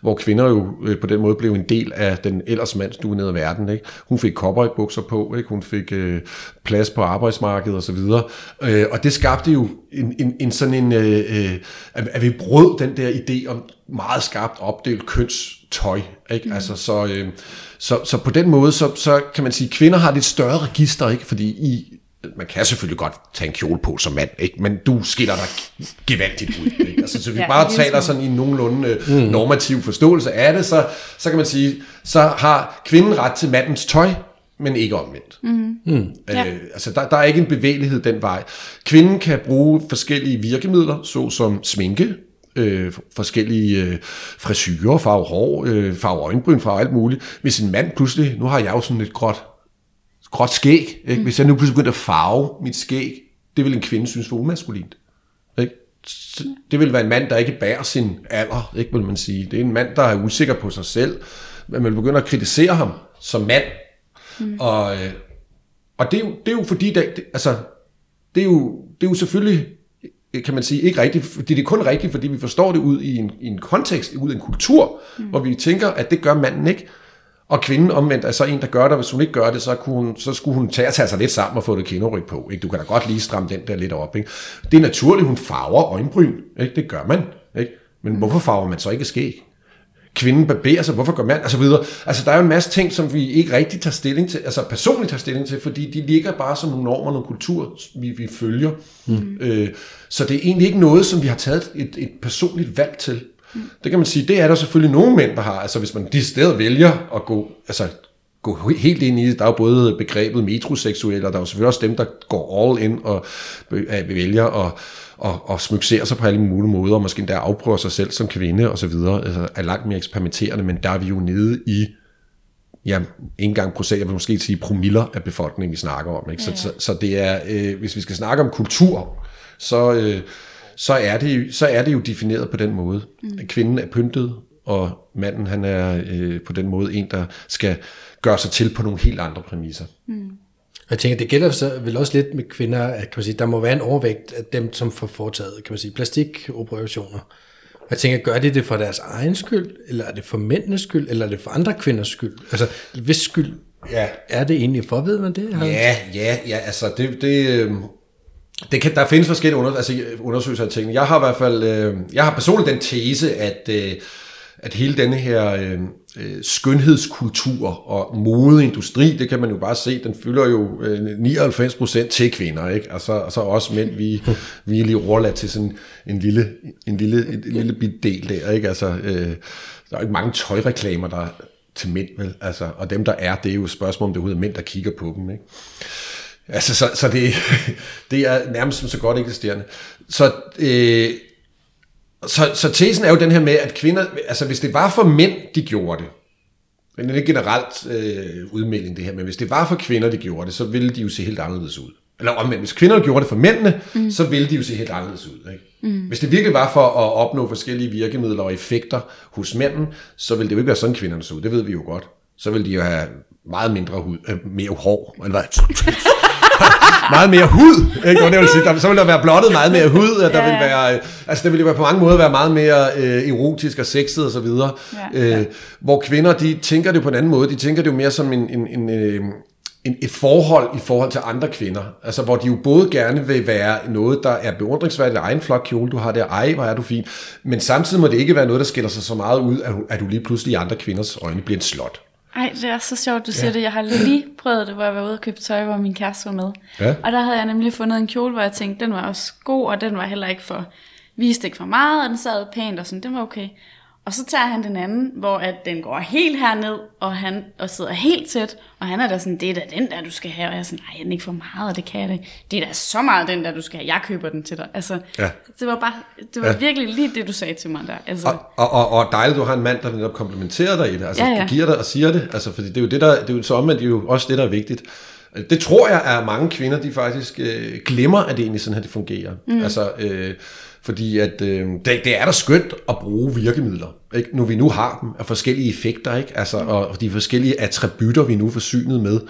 hvor kvinder jo øh, på den måde blev en del af den ellers mandsdominerede verden. Ikke? Hun fik bukser på, ikke? hun fik øh, plads på arbejdsmarkedet osv. Og, øh, og det skabte jo en, en, en sådan en, øh, øh, at vi brød den der idé om meget skarpt opdelt kønstøj. Ikke? Mm. Altså, så, øh, så, så på den måde, så, så kan man sige, at kvinder har et større register, ikke? fordi i man kan selvfølgelig godt tage en kjole på som mand, ikke? men du skiller dig gevaldigt ud. Ikke? Altså, så vi ja, bare taler sådan i nogenlunde mm. normativ forståelse af det, så, så kan man sige, så har kvinden ret til mandens tøj, men ikke omvendt. Mm. Mm. Øh, ja. altså, der, der er ikke en bevægelighed den vej. Kvinden kan bruge forskellige virkemidler, såsom sminke, øh, forskellige øh, frisyrer, farve hår, øh, farve øjenbryn, farve alt muligt. Hvis en mand pludselig, nu har jeg jo sådan lidt gråt gråt skæg. Ikke? Mm. Hvis jeg nu pludselig begyndte at farve mit skæg, det vil en kvinde synes var umaskulint. Ikke? Det vil være en mand, der ikke bærer sin alder, ikke, vil man sige. Det er en mand, der er usikker på sig selv, men man begynder at kritisere ham som mand. Mm. Og, øh, og det, er jo, det er jo fordi, det, det, altså, det er, jo, det er jo selvfølgelig kan man sige, ikke rigtigt, fordi det er kun rigtigt, fordi vi forstår det ud i en, i en kontekst, ud i en kultur, mm. hvor vi tænker, at det gør manden ikke. Og kvinden omvendt er så en, der gør det, hvis hun ikke gør det, så, kunne hun, så skulle hun tage, at tage sig lidt sammen og få det kinderyg på. Ikke? Du kan da godt lige stramme den der lidt op. Ikke? Det er naturligt, hun farver øjenbryn. Ikke? Det gør man. Ikke? Men hvorfor farver man så ikke skæg? Kvinden barberer sig, hvorfor gør man? Altså videre. Altså der er jo en masse ting, som vi ikke rigtig tager stilling til, altså personligt tager stilling til, fordi de ligger bare som nogle normer, nogle kultur, vi, vi følger. Mm. Øh, så det er egentlig ikke noget, som vi har taget et, et personligt valg til. Det kan man sige, det er der selvfølgelig nogle mænd, der har. Altså hvis man de steder vælger at gå, altså, gå helt ind i det. Der er jo både begrebet metroseksuelle, og der er jo selvfølgelig også dem, der går all in og vælger at og, og smygsere sig på alle mulige måder, og måske endda afprøver sig selv som kvinde og så videre, altså er langt mere eksperimenterende, men der er vi jo nede i ja, ikke engang procent, jeg vil måske sige promiller af befolkningen, vi snakker om. Ikke? Så, ja. så, så det er, øh, hvis vi skal snakke om kultur, så, øh, så er det, så er det jo defineret på den måde. Mm. Kvinden er pyntet, og manden han er øh, på den måde en, der skal gøre sig til på nogle helt andre præmisser. Mm. Jeg tænker, det gælder så vel også lidt med kvinder, at kan man sige, der må være en overvægt af dem, som får foretaget kan man sige, plastikoperationer. Jeg tænker, gør de det for deres egen skyld, eller er det for mændenes skyld, eller er det for andre kvinders skyld? Altså, hvis skyld ja. er det egentlig for, ved man det? Ja, ja, ja, altså det, det, øhm, det kan, der findes forskellige under, altså undersøgelser af tingene. Jeg har i hvert fald, øh, jeg har personligt den tese, at, øh, at hele denne her øh, øh skønhedskultur og modeindustri, det kan man jo bare se, den fylder jo øh, 99% til kvinder, ikke? Altså, og så også mænd, vi, vi er lige overladt til sådan en lille, en lille, en, en lille bit del der, ikke? Altså, øh, der er ikke mange tøjreklamer, der til mænd, vel? Altså, og dem, der er, det er jo et spørgsmål, om det er mænd, der kigger på dem, ikke? Altså, så, så det, det er nærmest som så godt eksisterende. Så, øh, så, så tesen er jo den her med, at kvinder, altså hvis det var for mænd, de gjorde det, men det er ikke generelt øh, udmelding det her, men hvis det var for kvinder, de gjorde det, så ville de jo se helt anderledes ud. Eller omvendt, hvis kvinder gjorde det for mændene, mm. så ville de jo se helt anderledes ud. Ikke? Mm. Hvis det virkelig var for at opnå forskellige virkemidler og effekter hos mænden, så ville det jo ikke være sådan, kvinderne så ud. Det ved vi jo godt. Så ville de jo have meget mindre hud, øh, mere hår, eller hvad? meget mere hud, ikke? det vil sige, der, så vil der være blottet meget mere hud, og der ja. vil være, altså det vil være på mange måder være meget mere øh, erotisk og sexet og så videre. Ja. Øh, hvor kvinder, de tænker det på en anden måde, de tænker det jo mere som en, en, en, øh, en, et forhold i forhold til andre kvinder. Altså hvor de jo både gerne vil være noget, der er beundringsværdigt, egen flot kjole, du har der, ej, hvor er du fin, men samtidig må det ikke være noget, der skiller sig så meget ud, at, at du lige pludselig i andre kvinders øjne bliver en slot. Ej, det er så sjovt, du siger ja. det. Jeg har lige prøvet det, hvor jeg var ude og købe tøj, hvor min kæreste var med. Ja. Og der havde jeg nemlig fundet en kjole, hvor jeg tænkte, den var også god, og den var heller ikke for, viste ikke for meget, og den sad pænt og sådan, den var okay. Og så tager han den anden, hvor at den går helt herned, og han og sidder helt tæt, og han er da sådan, det er da den der, du skal have. Og jeg er sådan, nej, den ikke for meget, og det kan jeg da. Det er da så meget den der, du skal have. Jeg køber den til dig. Altså, Ja. det var bare, det var Ja. virkelig lige det, du sagde til mig der. Altså, Og, og, og, og dejligt, du har en mand, der netop komplementerer dig i det, altså Ja, ja, ja. ja. giver dig og siger det, altså fordi det er jo det der, det er jo så omvendt, det er jo også det, der er vigtigt. Det tror jeg, at mange kvinder, de faktisk øh, glemmer, at det egentlig sådan her, det fungerer. Mm. Altså, øh, fordi at, øh, det, det er da skønt at bruge virkemidler, ikke? nu vi nu har dem, af forskellige effekter, ikke? Altså, og de forskellige attributter, vi nu er forsynet med.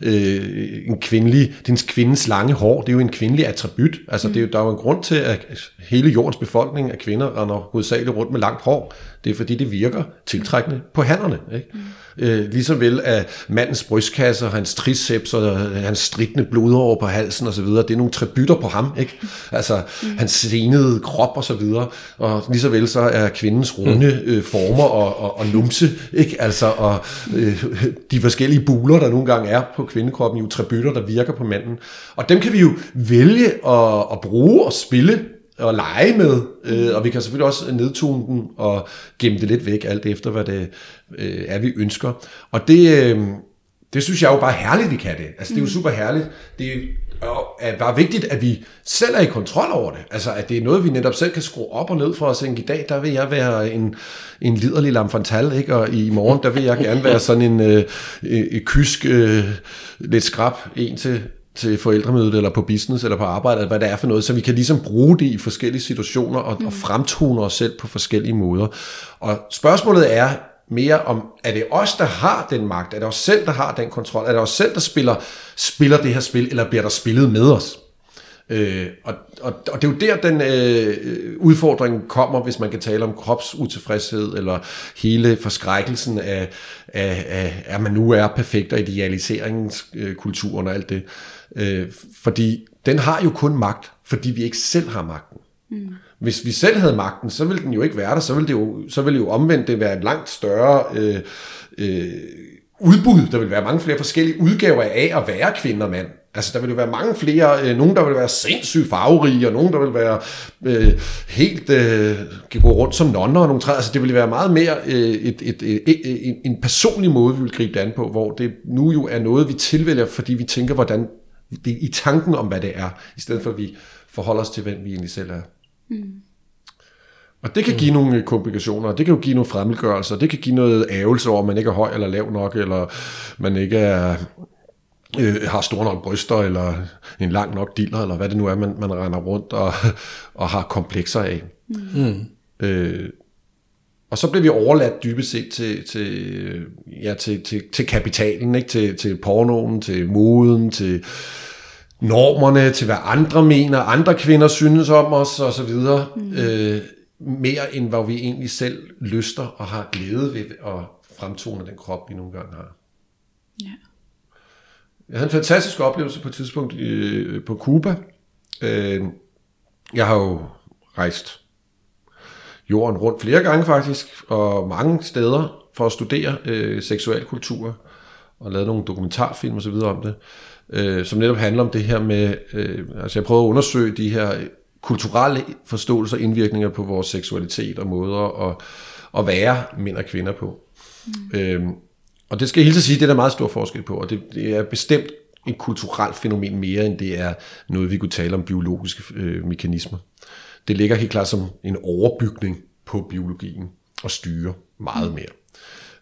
Øh, en kvindelig, den kvindes lange hår, det er jo en kvindelig attribut. Altså, det er jo, der er jo en grund til, at hele jordens befolkning af kvinder render hovedsageligt rundt med langt hår. Det er fordi, det virker tiltrækkende på hænderne. Ikke? Mm. Øh, ligesom vel at mandens brystkasse hans triceps og hans stridende blodår på halsen og så videre, det er nogle tributter på ham. Ikke? Altså mm. hans senede krop og så videre. Og lige så vel så er kvindens runde øh, former og, og, og numse, ikke? Altså, og øh, de forskellige buler, der nogle gange er på kvindekroppen, jo tributter, der virker på manden. Og dem kan vi jo vælge at, at bruge og spille og lege med, øh, og vi kan selvfølgelig også nedtone den og gemme det lidt væk, alt efter hvad det øh, er, vi ønsker. Og det, øh, det synes jeg jo bare er herligt, vi kan det. Altså, det er jo super herligt. Det bare vigtigt, at vi selv er i kontrol over det. Altså, at det er noget, vi netop selv kan skrue op og ned for os. I dag, der vil jeg være en, en liderlig lamfantal, ikke? og i morgen, der vil jeg gerne være sådan en øh, øh, kysk, øh, lidt skrab, en til til forældremødet, eller på business, eller på arbejde, eller hvad det er for noget, så vi kan ligesom bruge det i forskellige situationer, og, mm. og fremtone os selv på forskellige måder. Og spørgsmålet er mere om, er det os, der har den magt? Er det os selv, der har den kontrol? Er det os selv, der spiller, spiller det her spil, eller bliver der spillet med os? Øh, og, og, og det er jo der, den øh, øh udfordring kommer, hvis man kan tale om kropsutilfredshed, eller hele forskrækkelsen af, af, af at man nu er perfekt, og idealiseringskulturen og alt det. Øh, fordi den har jo kun magt, fordi vi ikke selv har magten. Mm. Hvis vi selv havde magten, så ville den jo ikke være der, så ville det jo, så ville jo omvendt det være et langt større øh, øh, udbud. Der vil være mange flere forskellige udgaver af at være kvinde og mand. Altså, der vil jo være mange flere, øh, nogen der vil være sindssygt farverige, og nogen der vil være øh, helt, øh, kan gå rundt som nonner og nogle træer. Altså, det vil være meget mere øh, et, et, et, et, en, en personlig måde, vi vil gribe det an på, hvor det nu jo er noget, vi tilvælger, fordi vi tænker, hvordan det er i tanken om, hvad det er, i stedet for at vi forholder os til, hvem vi egentlig selv er. Mm. Og det kan give nogle komplikationer, og det kan jo give nogle fremmedgørelser, det kan give noget ævelse over, at man ikke er høj eller lav nok, eller man ikke er, øh, har store nok bryster, eller en lang nok diller, eller hvad det nu er, man, man render rundt og, og har komplekser af. Mm. Øh, og så bliver vi overladt dybest set til, til, ja, til, til, til kapitalen, ikke? Til, til pornoen, til moden, til normerne, til hvad andre mener, andre kvinder synes om os, og så videre. Mm. Øh, mere end hvad vi egentlig selv lyster og har glæde ved at fremtone den krop, vi nogle gange har. ja. Jeg havde en fantastisk oplevelse på et tidspunkt øh, på Cuba. Øh, jeg har jo rejst jorden rundt flere gange faktisk, og mange steder for at studere øh, seksualkultur, og lavet nogle dokumentarfilm og så videre om det, øh, som netop handler om det her med, øh, altså jeg prøver at undersøge de her kulturelle forståelser og indvirkninger på vores seksualitet og måder at, at være mænd og kvinder på. Mm. Øhm, og det skal jeg helt sige, det er der meget stor forskel på, og det, det er bestemt et kulturelt fænomen mere, end det er noget, vi kunne tale om biologiske øh, mekanismer. Det ligger helt klart som en overbygning på biologien og styrer meget mere.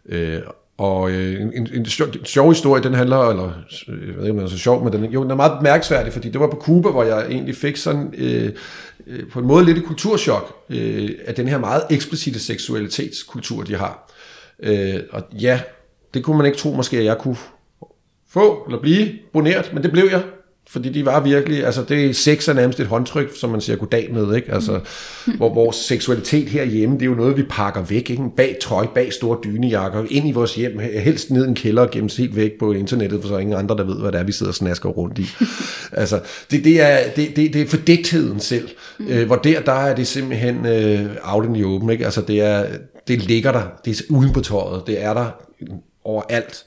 Øh, og øh, en, en, en, sjov, en sjov historie, den handler, eller jeg ved ikke, om den er så sjov, men den, jo, den er meget mærksværdig, fordi det var på Cuba, hvor jeg egentlig fik sådan øh, øh, på en måde lidt et kulturschok øh, af den her meget eksplicite seksualitetskultur, de har. Øh, og ja, det kunne man ikke tro måske, at jeg kunne få eller blive boneret, men det blev jeg. Fordi de var virkelig, altså det sex er nærmest et håndtryk, som man siger goddag med, ikke? Altså, hvor vores seksualitet herhjemme, det er jo noget, vi pakker væk, ikke? Bag trøj, bag store dynejakker, ind i vores hjem, helst ned i en kælder og gemmes helt væk på internettet, for så er ingen andre, der ved, hvad det er, vi sidder og snasker rundt i. altså, det, det, er, det, det, det er fordægtheden selv, mm. øh, hvor der, der er det simpelthen øh, out in the open, ikke? Altså, det, er, det ligger der, det er uden på tøjet, det er der overalt.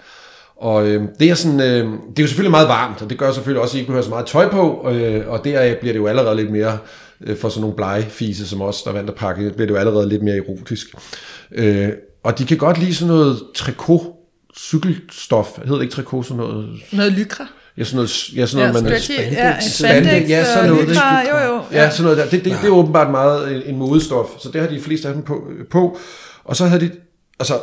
Og øh, det er sådan, øh, det er jo selvfølgelig meget varmt, og det gør selvfølgelig også, at I ikke behøver så meget tøj på, øh, og der bliver det jo allerede lidt mere, øh, for sådan nogle blegefise som os, der er vant at pakke, bliver det jo allerede lidt mere erotisk. Øh, og de kan godt lide sådan noget trikot, cykelstof, hedder det ikke trikot, sådan noget... Noget lykra. Ja, sådan noget, ja, sådan Ja, noget man... stretchy, ja, Spandex, spandex, ja, sådan og noget, lykra, ikke? jo jo. Ja, sådan noget der. Det, det, det er åbenbart meget en, en modestof, så det har de fleste af dem på. på. Og så havde de, altså,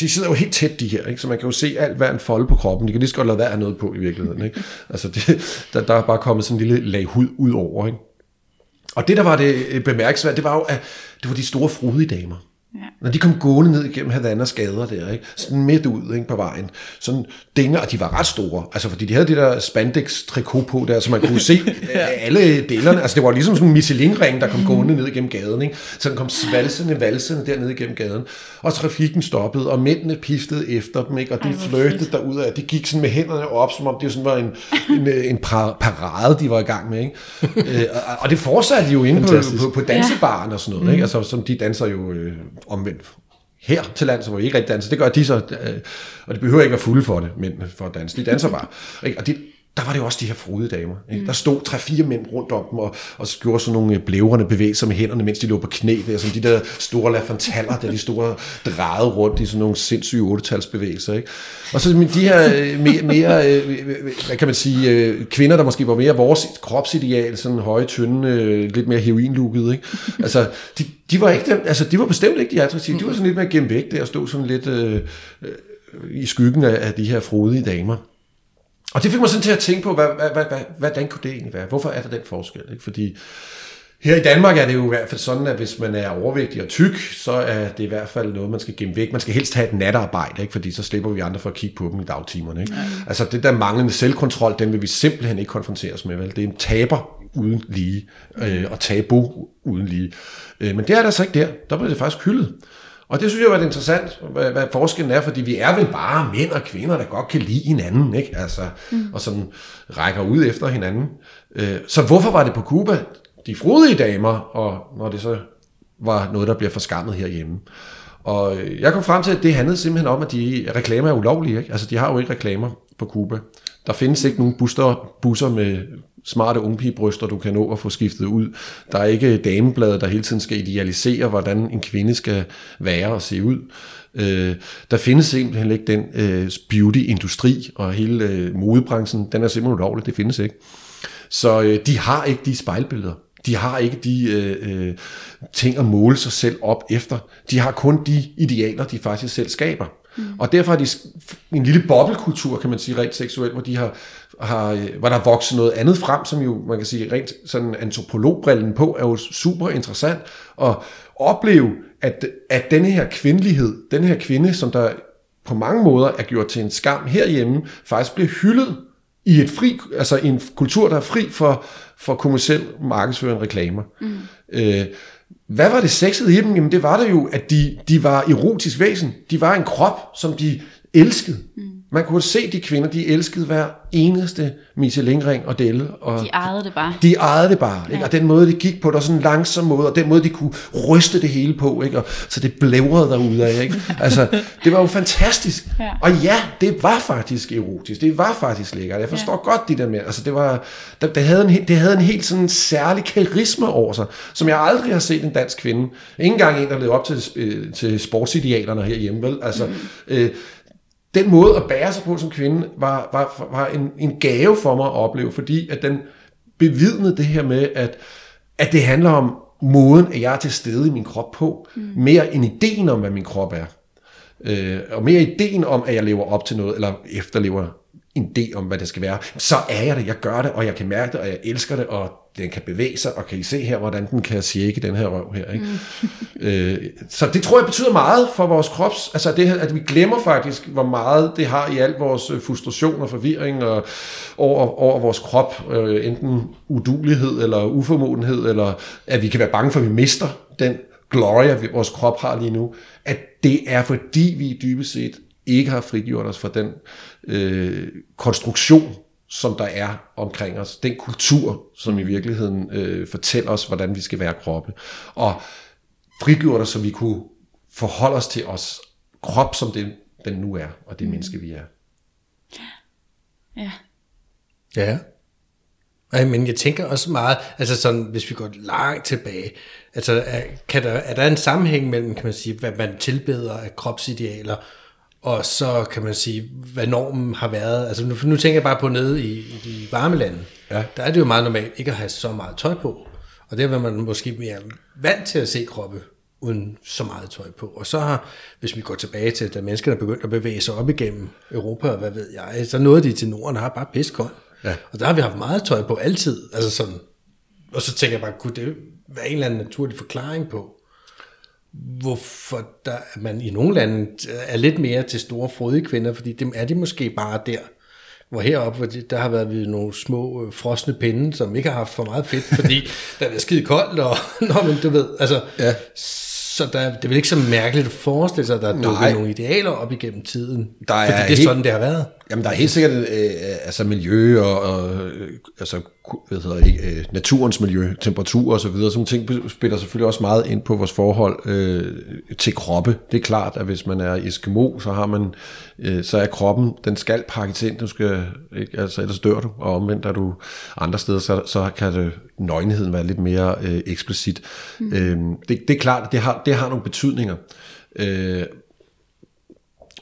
de sidder jo helt tæt, de her, ikke? så man kan jo se alt hver en folde på kroppen. De kan lige så godt lade være noget på i virkeligheden. Ikke? Altså, det, der, der er bare kommet sådan en lille lag hud ud over. Ikke? Og det, der var det øh, bemærkelsesværdige, det var jo, at det var de store frodige damer. Ja. Når de kom gående ned igennem Havannas gader der, ikke? sådan midt ud ikke, på vejen, sådan dinger, og de var ret store, altså fordi de havde det der spandex trikot på der, så man kunne se ja. alle delerne, altså det var ligesom sådan en Michelin-ring, der kom gående ned igennem gaden, ikke? så den kom svalsende, valsende dernede igennem gaden, og trafikken stoppede, og mændene piftede efter dem, ikke? og de Ej, hvor flirtede derudad, de gik sådan med hænderne op, som om det sådan var en, en, en par- parade, de var i gang med, ikke? øh, og, og det fortsatte de jo inde på, Fantastisk. på, på dansebaren og sådan noget, ikke? altså som de danser jo øh, omvendt her til lands, hvor vi ikke rigtig danser. Det gør de så, øh, og det behøver ikke være fulde for det, men for at danse. De danser bare. Og det, der var det jo også de her frode damer. Ikke? Der stod tre-fire mænd rundt om dem, og, og gjorde sådan nogle blævrende bevægelser med hænderne, mens de lå på knæ der, som de der store lafantaller, der de store drejede rundt i sådan nogle sindssyge ottetalsbevægelser. Ikke? Og så de her øh, mere, mere øh, hvad kan man sige, øh, kvinder, der måske var mere vores kropsideal, sådan høje, tynde, øh, lidt mere heroinlukket. Ikke? Altså, de, de var ikke dem, altså, de var bestemt ikke de attraktive. De var sådan lidt mere der, og stod sådan lidt øh, øh, i skyggen af, af de her frodige damer. Og det fik mig sådan til at tænke på, hvad, hvad, hvad, hvad, hvordan kunne det egentlig være? Hvorfor er der den forskel? Ikke? Fordi her i Danmark er det jo i hvert fald sådan, at hvis man er overvægtig og tyk, så er det i hvert fald noget, man skal gemme væk. Man skal helst have et natarbejde, ikke? fordi så slipper vi andre for at kigge på dem i dagtimerne. Ikke? Ja. Altså det der manglende selvkontrol, den vil vi simpelthen ikke konfronteres med. Vel? Det er en taber uden lige, øh, og tabu uden lige. Øh, men det er der så ikke der. Der bliver det faktisk hyldet. Og det synes jeg var det interessant, hvad, hvad forskellen er, fordi vi er vel bare mænd og kvinder, der godt kan lide hinanden, ikke? Altså, mm. og sådan rækker ud efter hinanden. Øh, så hvorfor var det på Cuba de frodige damer, og når det så var noget, der bliver forskammet herhjemme? Og øh, jeg kom frem til, at det handlede simpelthen om, at de reklamer er ulovlige. Ikke? Altså, de har jo ikke reklamer på Cuba. Der findes ikke nogen busser, busser med smarte ungpigebryster, du kan nå at få skiftet ud. Der er ikke damebladet, der hele tiden skal idealisere, hvordan en kvinde skal være og se ud. Øh, der findes simpelthen ikke den øh, beauty-industri, og hele øh, modebranchen, den er simpelthen ulovlig, det findes ikke. Så øh, de har ikke de spejlbilleder. De har ikke de øh, øh, ting at måle sig selv op efter. De har kun de idealer, de faktisk selv skaber. Mm. Og derfor har de en lille boblekultur, kan man sige, rent seksuelt, hvor de har, har, hvor der er vokset noget andet frem, som jo, man kan sige, rent sådan antropologbrillen på, er jo super interessant at opleve, at, at denne her kvindelighed, den her kvinde, som der på mange måder er gjort til en skam herhjemme, faktisk bliver hyldet i et fri, altså en kultur, der er fri for, for kommersiel markedsføring reklamer. Mm. Øh, hvad var det sexede i dem? Jamen det var det jo, at de, de var erotisk væsen. De var en krop, som de elskede. Mm. Man kunne se de kvinder, de elskede hver eneste Michelin-ring og delle. Og De ejede det bare. de ejede det bare, ikke? og den måde, det gik på, der var sådan en langsom måde, og den måde, de kunne ryste det hele på, ikke? Og, så det blævrede derude af. Ikke? Altså, det var jo fantastisk. Ja. Og ja, det var faktisk erotisk, det var faktisk lækkert. Jeg forstår ja. godt de der med, altså det var, det, det, havde en, det havde en helt sådan særlig karisma over sig, som jeg aldrig har set en dansk kvinde. Ingen engang en, der levede op til, øh, til sportsidealerne herhjemme, vel? Altså, mm. øh, den måde at bære sig på som kvinde var, var, var en, en gave for mig at opleve, fordi at den bevidnede det her med, at, at det handler om måden, at jeg er til stede i min krop på, mm. mere end ideen om, hvad min krop er. Øh, og mere ideen om, at jeg lever op til noget, eller efterlever en idé om, hvad det skal være, så er jeg det, jeg gør det, og jeg kan mærke det, og jeg elsker det, og den kan bevæge sig, og kan I se her, hvordan den kan shake den her røv her. Ikke? Mm. øh, så det tror jeg betyder meget for vores krops, altså det, her, at vi glemmer faktisk, hvor meget det har i al vores øh, frustration og forvirring og over, over vores krop, øh, enten udulighed eller uformodenhed, eller at vi kan være bange for, at vi mister den gloria, vores krop har lige nu, at det er fordi vi dybest set ikke har frigjort os fra den øh, konstruktion, som der er omkring os. Den kultur, som i virkeligheden øh, fortæller os, hvordan vi skal være kroppe. Og frigjort os, så vi kunne forholde os til os krop, som det, den nu er, og det menneske, vi er. Ja. Ja. Ej, men jeg tænker også meget, altså sådan, hvis vi går langt tilbage, altså er, kan der, er der en sammenhæng mellem, kan man sige, hvad man tilbeder af kropsidealer, og så kan man sige, hvad normen har været. Altså nu, nu tænker jeg bare på nede i, i de varme lande. Ja. Der er det jo meget normalt ikke at have så meget tøj på. Og der er man måske mere vant til at se kroppe uden så meget tøj på. Og så har, hvis vi går tilbage til, da menneskerne begyndte at bevæge sig op igennem Europa, og hvad ved jeg, så nåede de til Norden og har bare piskold. Ja. Og der har vi haft meget tøj på altid. Altså sådan, og så tænker jeg bare, kunne det være en eller anden naturlig forklaring på, hvorfor der, man i nogle lande er lidt mere til store frodige kvinder, fordi dem er de måske bare der. Hvor heroppe, hvor det, der har været ved nogle små øh, frosne pinde, som ikke har haft for meget fedt, fordi der er skide koldt, og nå, men du ved, altså, Ja. så der, det er vel ikke så mærkeligt at forestille sig, at der er dukket nogle idealer op igennem tiden. Der er fordi det er helt- sådan, det har været. Jamen, der er helt sikkert øh, altså miljø og, og øh, altså, hvad hedder det, øh, naturens miljø, temperatur og så videre. Sådan nogle ting spiller selvfølgelig også meget ind på vores forhold øh, til kroppe. Det er klart, at hvis man er Eskimo, så har man, øh, så er kroppen, den skal pakkes ind, du skal, ikke, altså ellers dør du, og omvendt er du andre steder, så, så kan det, nøgenheden være lidt mere øh, eksplicit. Mm. Øh, det, det er klart, det har, det har nogle betydninger. Øh,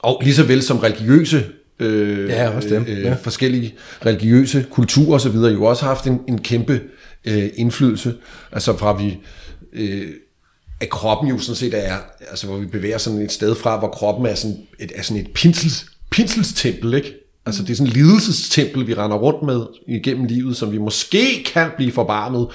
og lige så vel som religiøse øh, Ja, også dem. øh, Ja. forskellige religiøse kulturer osv. jo også haft en, en kæmpe øh, indflydelse. Altså fra vi... Øh, at kroppen jo sådan set er, altså hvor vi bevæger sådan et sted fra, hvor kroppen er sådan et, er sådan et pinsels, pinselstempel, ikke? Altså det er sådan et lidelsestempel, vi render rundt med igennem livet, som vi måske kan blive forbarmet,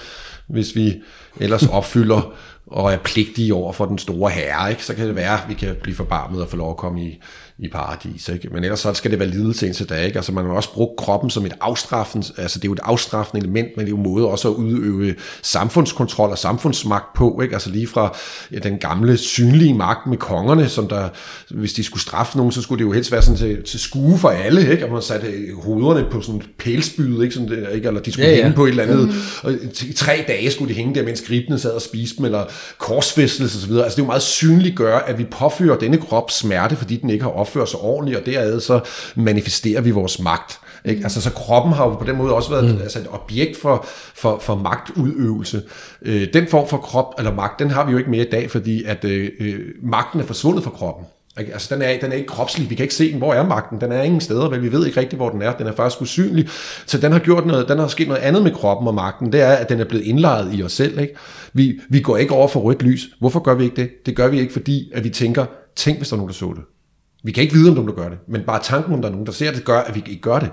hvis vi ellers opfylder og er pligtige over for den store herre, ikke? så kan det være, at vi kan blive forbarmet og få lov at komme i, i paradis. Ikke? Men ellers så skal det være lidelse indtil da. Ikke? Altså man har også brugt kroppen som et afstraffens, altså det er jo et afstraffende element, men det er jo en måde også at udøve samfundskontrol og samfundsmagt på. Ikke? Altså lige fra ja, den gamle synlige magt med kongerne, som der, hvis de skulle straffe nogen, så skulle det jo helst være sådan til, til skue for alle, ikke? at man satte hovederne på sådan et pælspyd, ikke? Sådan det, ikke? eller de skulle Ja, ja, hænge på et eller andet, og i tre dage skulle de hænge der, mens gribene sad og spiste dem, eller korsfæstelse osv. Altså det er jo meget synligt gøre, at vi påfører denne krop smerte, fordi den ikke har opført sig ordentligt, og derad så manifesterer vi vores magt. Ikke? Altså, så kroppen har jo på den måde også været mm. altså et objekt for, for, for magtudøvelse. Øh, den form for krop eller magt, den har vi jo ikke mere i dag, fordi at øh, øh, magten er forsvundet fra kroppen. Ikke? Altså, den er, den er ikke kropslig. Vi kan ikke se den. Hvor er magten? Den er ingen steder, vel? Vi ved ikke rigtigt, hvor den er. Den er faktisk usynlig. Så den har gjort noget, den har sket noget andet med kroppen og magten. Det er, at den er blevet indlejet i os selv. Ikke? Vi, vi går ikke over for rødt lys. Hvorfor gør vi ikke det? Det gør vi ikke, fordi at vi tænker, tænk hvis der er nogen, der så det. Vi kan ikke vide, om der er nogen, der gør det. Men bare tanken, om der er nogen, der ser det, gør, at vi ikke gør det.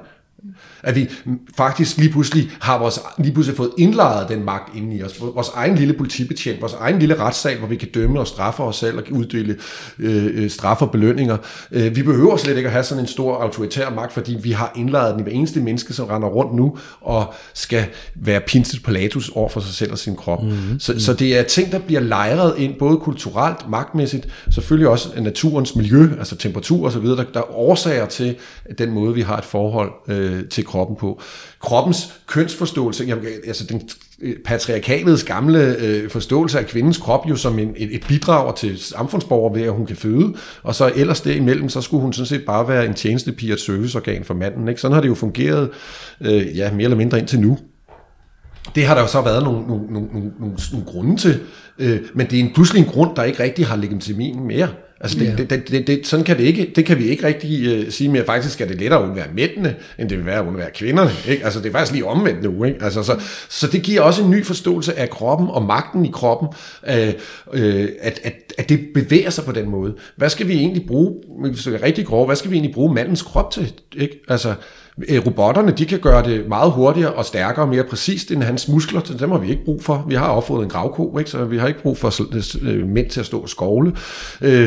At vi faktisk lige pludselig har vores, lige pludselig fået indlejret den magt inde i os. Vores egen lille politibetjent, vores egen lille retssal, hvor vi kan dømme og straffe os selv og uddele øh, øh, straf og belønninger. Øh, vi behøver slet ikke at have sådan en stor autoritær magt, fordi vi har indlejret den i hver eneste menneske, som render rundt nu og skal være pinset Pilatus over for sig selv og sin krop. Mm-hmm. Så, så det er ting, der bliver lejret ind, både kulturelt, magtmæssigt, selvfølgelig også naturens miljø, altså temperatur osv., der, der er årsager til den måde, vi har et forhold øh, Øh, til kroppen på. Kroppens kønsforståelse, jamen, altså den patriarkatets patriarkalets gamle øh, forståelse af kvindens krop jo som en, et, et bidrag til samfundsborger ved, at hun kan føde, og så ellers derimellem, så skulle hun sådan set bare være en tjenestepige og et serviceorgan for manden. Ikke? Sådan har det jo fungeret, øh, ja, mere eller mindre indtil nu. Det har der jo så været nogle, nogle, nogle, nogle, nogle, nogle grunde til, øh, men det er en pludselig en grund, der ikke rigtig har legitimin mere. Altså det, Ja. det, det, det, det, sådan kan det ikke, det kan vi ikke rigtig øh, sige mere. Faktisk er det lettere at undvære mændene, end det vil være at undvære kvinderne. Ikke? Altså det er faktisk lige omvendt nu. Ikke? Altså, så, så det giver også en ny forståelse af kroppen og magten i kroppen, øh, øh, at, at, at det bevæger sig på den måde. Hvad skal vi egentlig bruge, hvis det er rigtig grove, hvad skal vi egentlig bruge mandens krop til? Ikke? Altså, Robotterne, de kan gøre det meget hurtigere og stærkere og mere præcist end hans muskler, så dem har vi ikke brug for. Vi har opfået en gravko, ikke? så vi har ikke brug for øh, mænd til at stå og skovle. Øh,